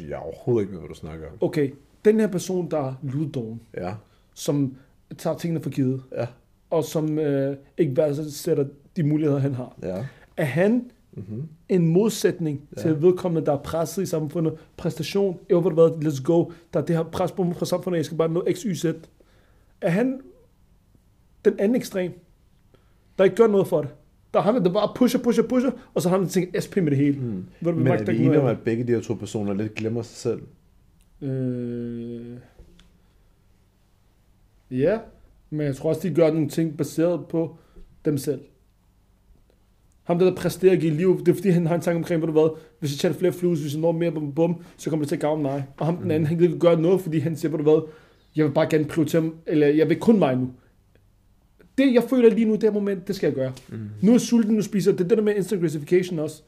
Jeg er overhovedet ikke med, hvad du snakker om. Okay, den her person, der er luddoven, Ja, som tager tingene for givet, ja, og som øh, ikke værdsætter de muligheder, han har. ja. Er han Mm-hmm. en modsætning Ja. til vedkommende, der er presset i samfundet. Præstation, jo, hvad, let's go. Der er det her pres på mig fra samfundet, jeg skal bare nå x, y, z. Er han den anden ekstrem, der ikke gør noget for det? Der er ham, der bare pusher, pusher, pusher, og så har han tænkt SP med det hele. Mm. Ved du, Men er vi ikke enige om, at begge de her to personer lidt glemmer sig selv? Øh, Ja, men jeg tror også, de gør nogle ting baseret på dem selv. Ham der, der præsterer at give liv, det er fordi, han har en tanke omkring, ved du hvad, hvis jeg tjener flere flues, hvis jeg når mere bum, bum, så kommer det til at gavne mig. Og ham den anden, han vil gøre noget, fordi han siger, ved du hvad, jeg vil bare gerne prioritere, eller jeg vil kun mig nu. Det, jeg føler lige nu, det her moment, det skal jeg gøre. Mm. Nu er jeg sulten, nu spiser jeg. Det er det der med instant gratification også.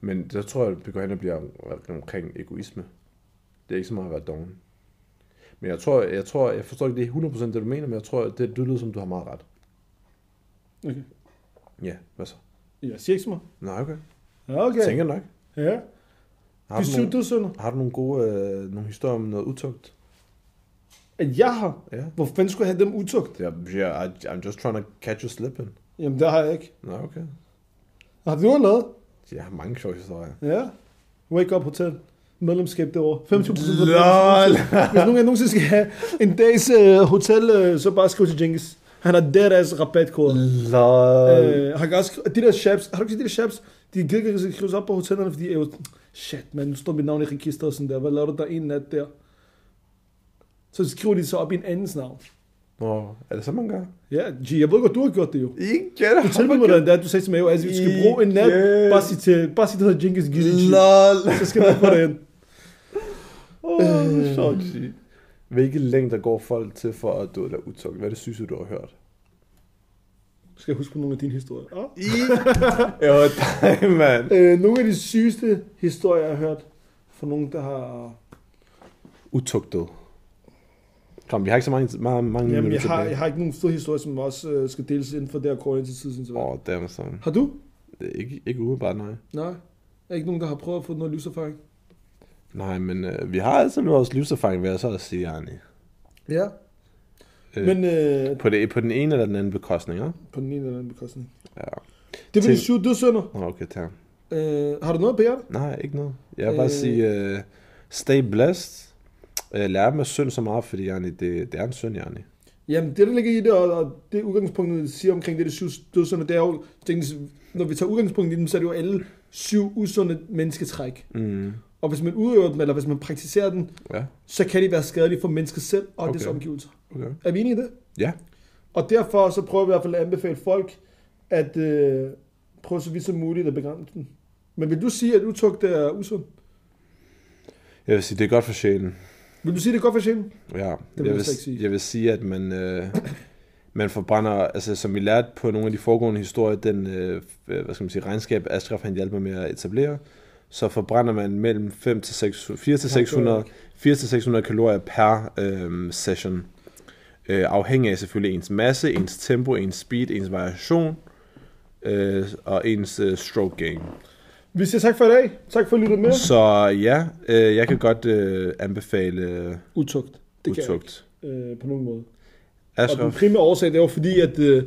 Men der tror jeg, at det går hen og bliver omkring egoisme. Det er ikke så meget at være doven. Men jeg tror, jeg tror, jeg forstår ikke det er 100% det du mener, men jeg tror, det, det lyder som, du har meget ret. Okay. Ja, hvad så? Jeg siger ikke så meget. Nej, okay. Okay. Jeg tænker nok. Ja. Har du, nogle, har du nogle gode øh, nogle historier om noget utugt? At jeg har. Ja. Hvor fanden skulle jeg have dem utugt? Yeah, yeah, I, I'm just trying to catch you slipping. Jamen, det har jeg ikke. Nå, okay. Har du noget? Jeg har mange sjove historier. Ja. Wake Up Hotel. Medlemskab. 25 procent. Lol. Hvis nogen af nogensinde skal have en dags uh, hotel, uh, så bare skriv til Jenkins. Han har ass rabatkode. Lol. Uh, han kan også, de der shabs, har du ikke set de der shabs? De gider ikke skrives op på hotellerne, fordi jeg jo, shit man, nu står mit navn i registeret sådan der. Hvad laver du der en nat der? Så skriver de så op i en andens navn. Nå, er det så mange gange? Ja, G, jeg ved godt, du har gjort det jo. Ikke. Du tilbød mig den der, du sagde til mig, jo, altså, vi skal bruge en nat, bare sig til, bare sig, det hedder Giddy Lol. Så skal vi få det ind. Åh, Øh. sjovt. G. Hvilke længder går folk til for at du er utugt? Hvad er det syge, du har hørt? Skal jeg huske på nogle af dine historier? Ah. Jo, dig, mand. Øh, nogle af de sygeste historier, jeg har hørt fra nogen, der har... Utugtet. Kom, vi har ikke så mange, mange, mange Jamen, jeg har, jeg har ikke nogen store historier, som også øh, skal deles inden for det her kort til tidens Åh, oh, damn son. Har du? Det er ikke, ikke umiddelbart, nej. Nej. Er ikke nogen, der har prøvet at få noget livserfaring? Nej, men øh, vi har altså vores livserfaring, vil jeg så også sige, Arne. Ja. Øh, Men øh, på, det, på den ene eller den anden bekostning, ja? på den ene eller anden bekostning. Ja. Det var de syv dødsønder. Okay, tak. Øh, har du noget på hjertet? Nej, ikke noget. Jeg vil bare Øh. sige, uh, stay blessed. Uh, lær med synd så meget, fordi Arne, det, det er en synd, Arne. Jamen, det der ligger i det, og, det udgangspunktet, det siger omkring det, de syv dødsønder, det er jo, tænkte, når vi tager udgangspunkt i dem, så er det jo alle syv usunde mennesketræk. Mm. Og hvis man udøver dem, eller hvis man praktiserer den, Ja, så kan de være skadelige for mennesket selv og. Okay. dets omgivelser. okay. Er vi enige i det? Ja, Og derfor så prøver vi i hvert fald at anbefale folk, at øh, prøve så vidt som muligt at begrænse den. Men vil du sige, at utugt er usund? jeg vil sige, det er godt for sjælen. Vil du sige, det er godt for sjælen? Ja, vil jeg, jeg vil, ikke sige. jeg vil sige, at man, øh, man forbrænder, altså som vi lærte på nogle af de foregående historier, den øh, hvad skal man sige, regnskab, Ashraf han hjalp mig med at etablere, så forbrænder man mellem 5 til 6, 4 til 600, 4 til 600 kalorier per øh, session. Øh, afhængig af selvfølgelig ens masse, ens tempo, ens speed, ens variation øh, og ens øh, stroke gain. Vi siger tak for i dag. Tak for at lytte med. Så ja, øh, jeg kan godt øh, anbefale Utugt. Det kan utugt. jeg ikke, øh, på nogen måde. Og den Ashraf, primære årsag, det er jo fordi, at øh,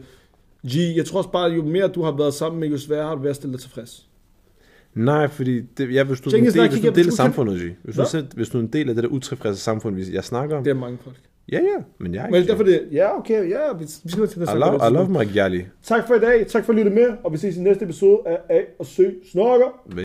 G, jeg tror også bare, jo mere du har været sammen med, jo sværere har du været at stille dig tilfreds. Nej, fordi det, ja, hvis du er en jeg del, hvis du er en ikke- del af kan- samfundet, G. Hvis du, selv, hvis du er en del af det der utilfredse samfund, vi- jeg snakker om. Det er mange folk. Ja, ja, men jeg er Men ikke. derfor det, ja, okay, ja, vi, vi skal til det I love, I love mig Gjali. Tak for i dag, tak for at lytte med, og vi ses i næste episode af A og Sø Snakker. Ved-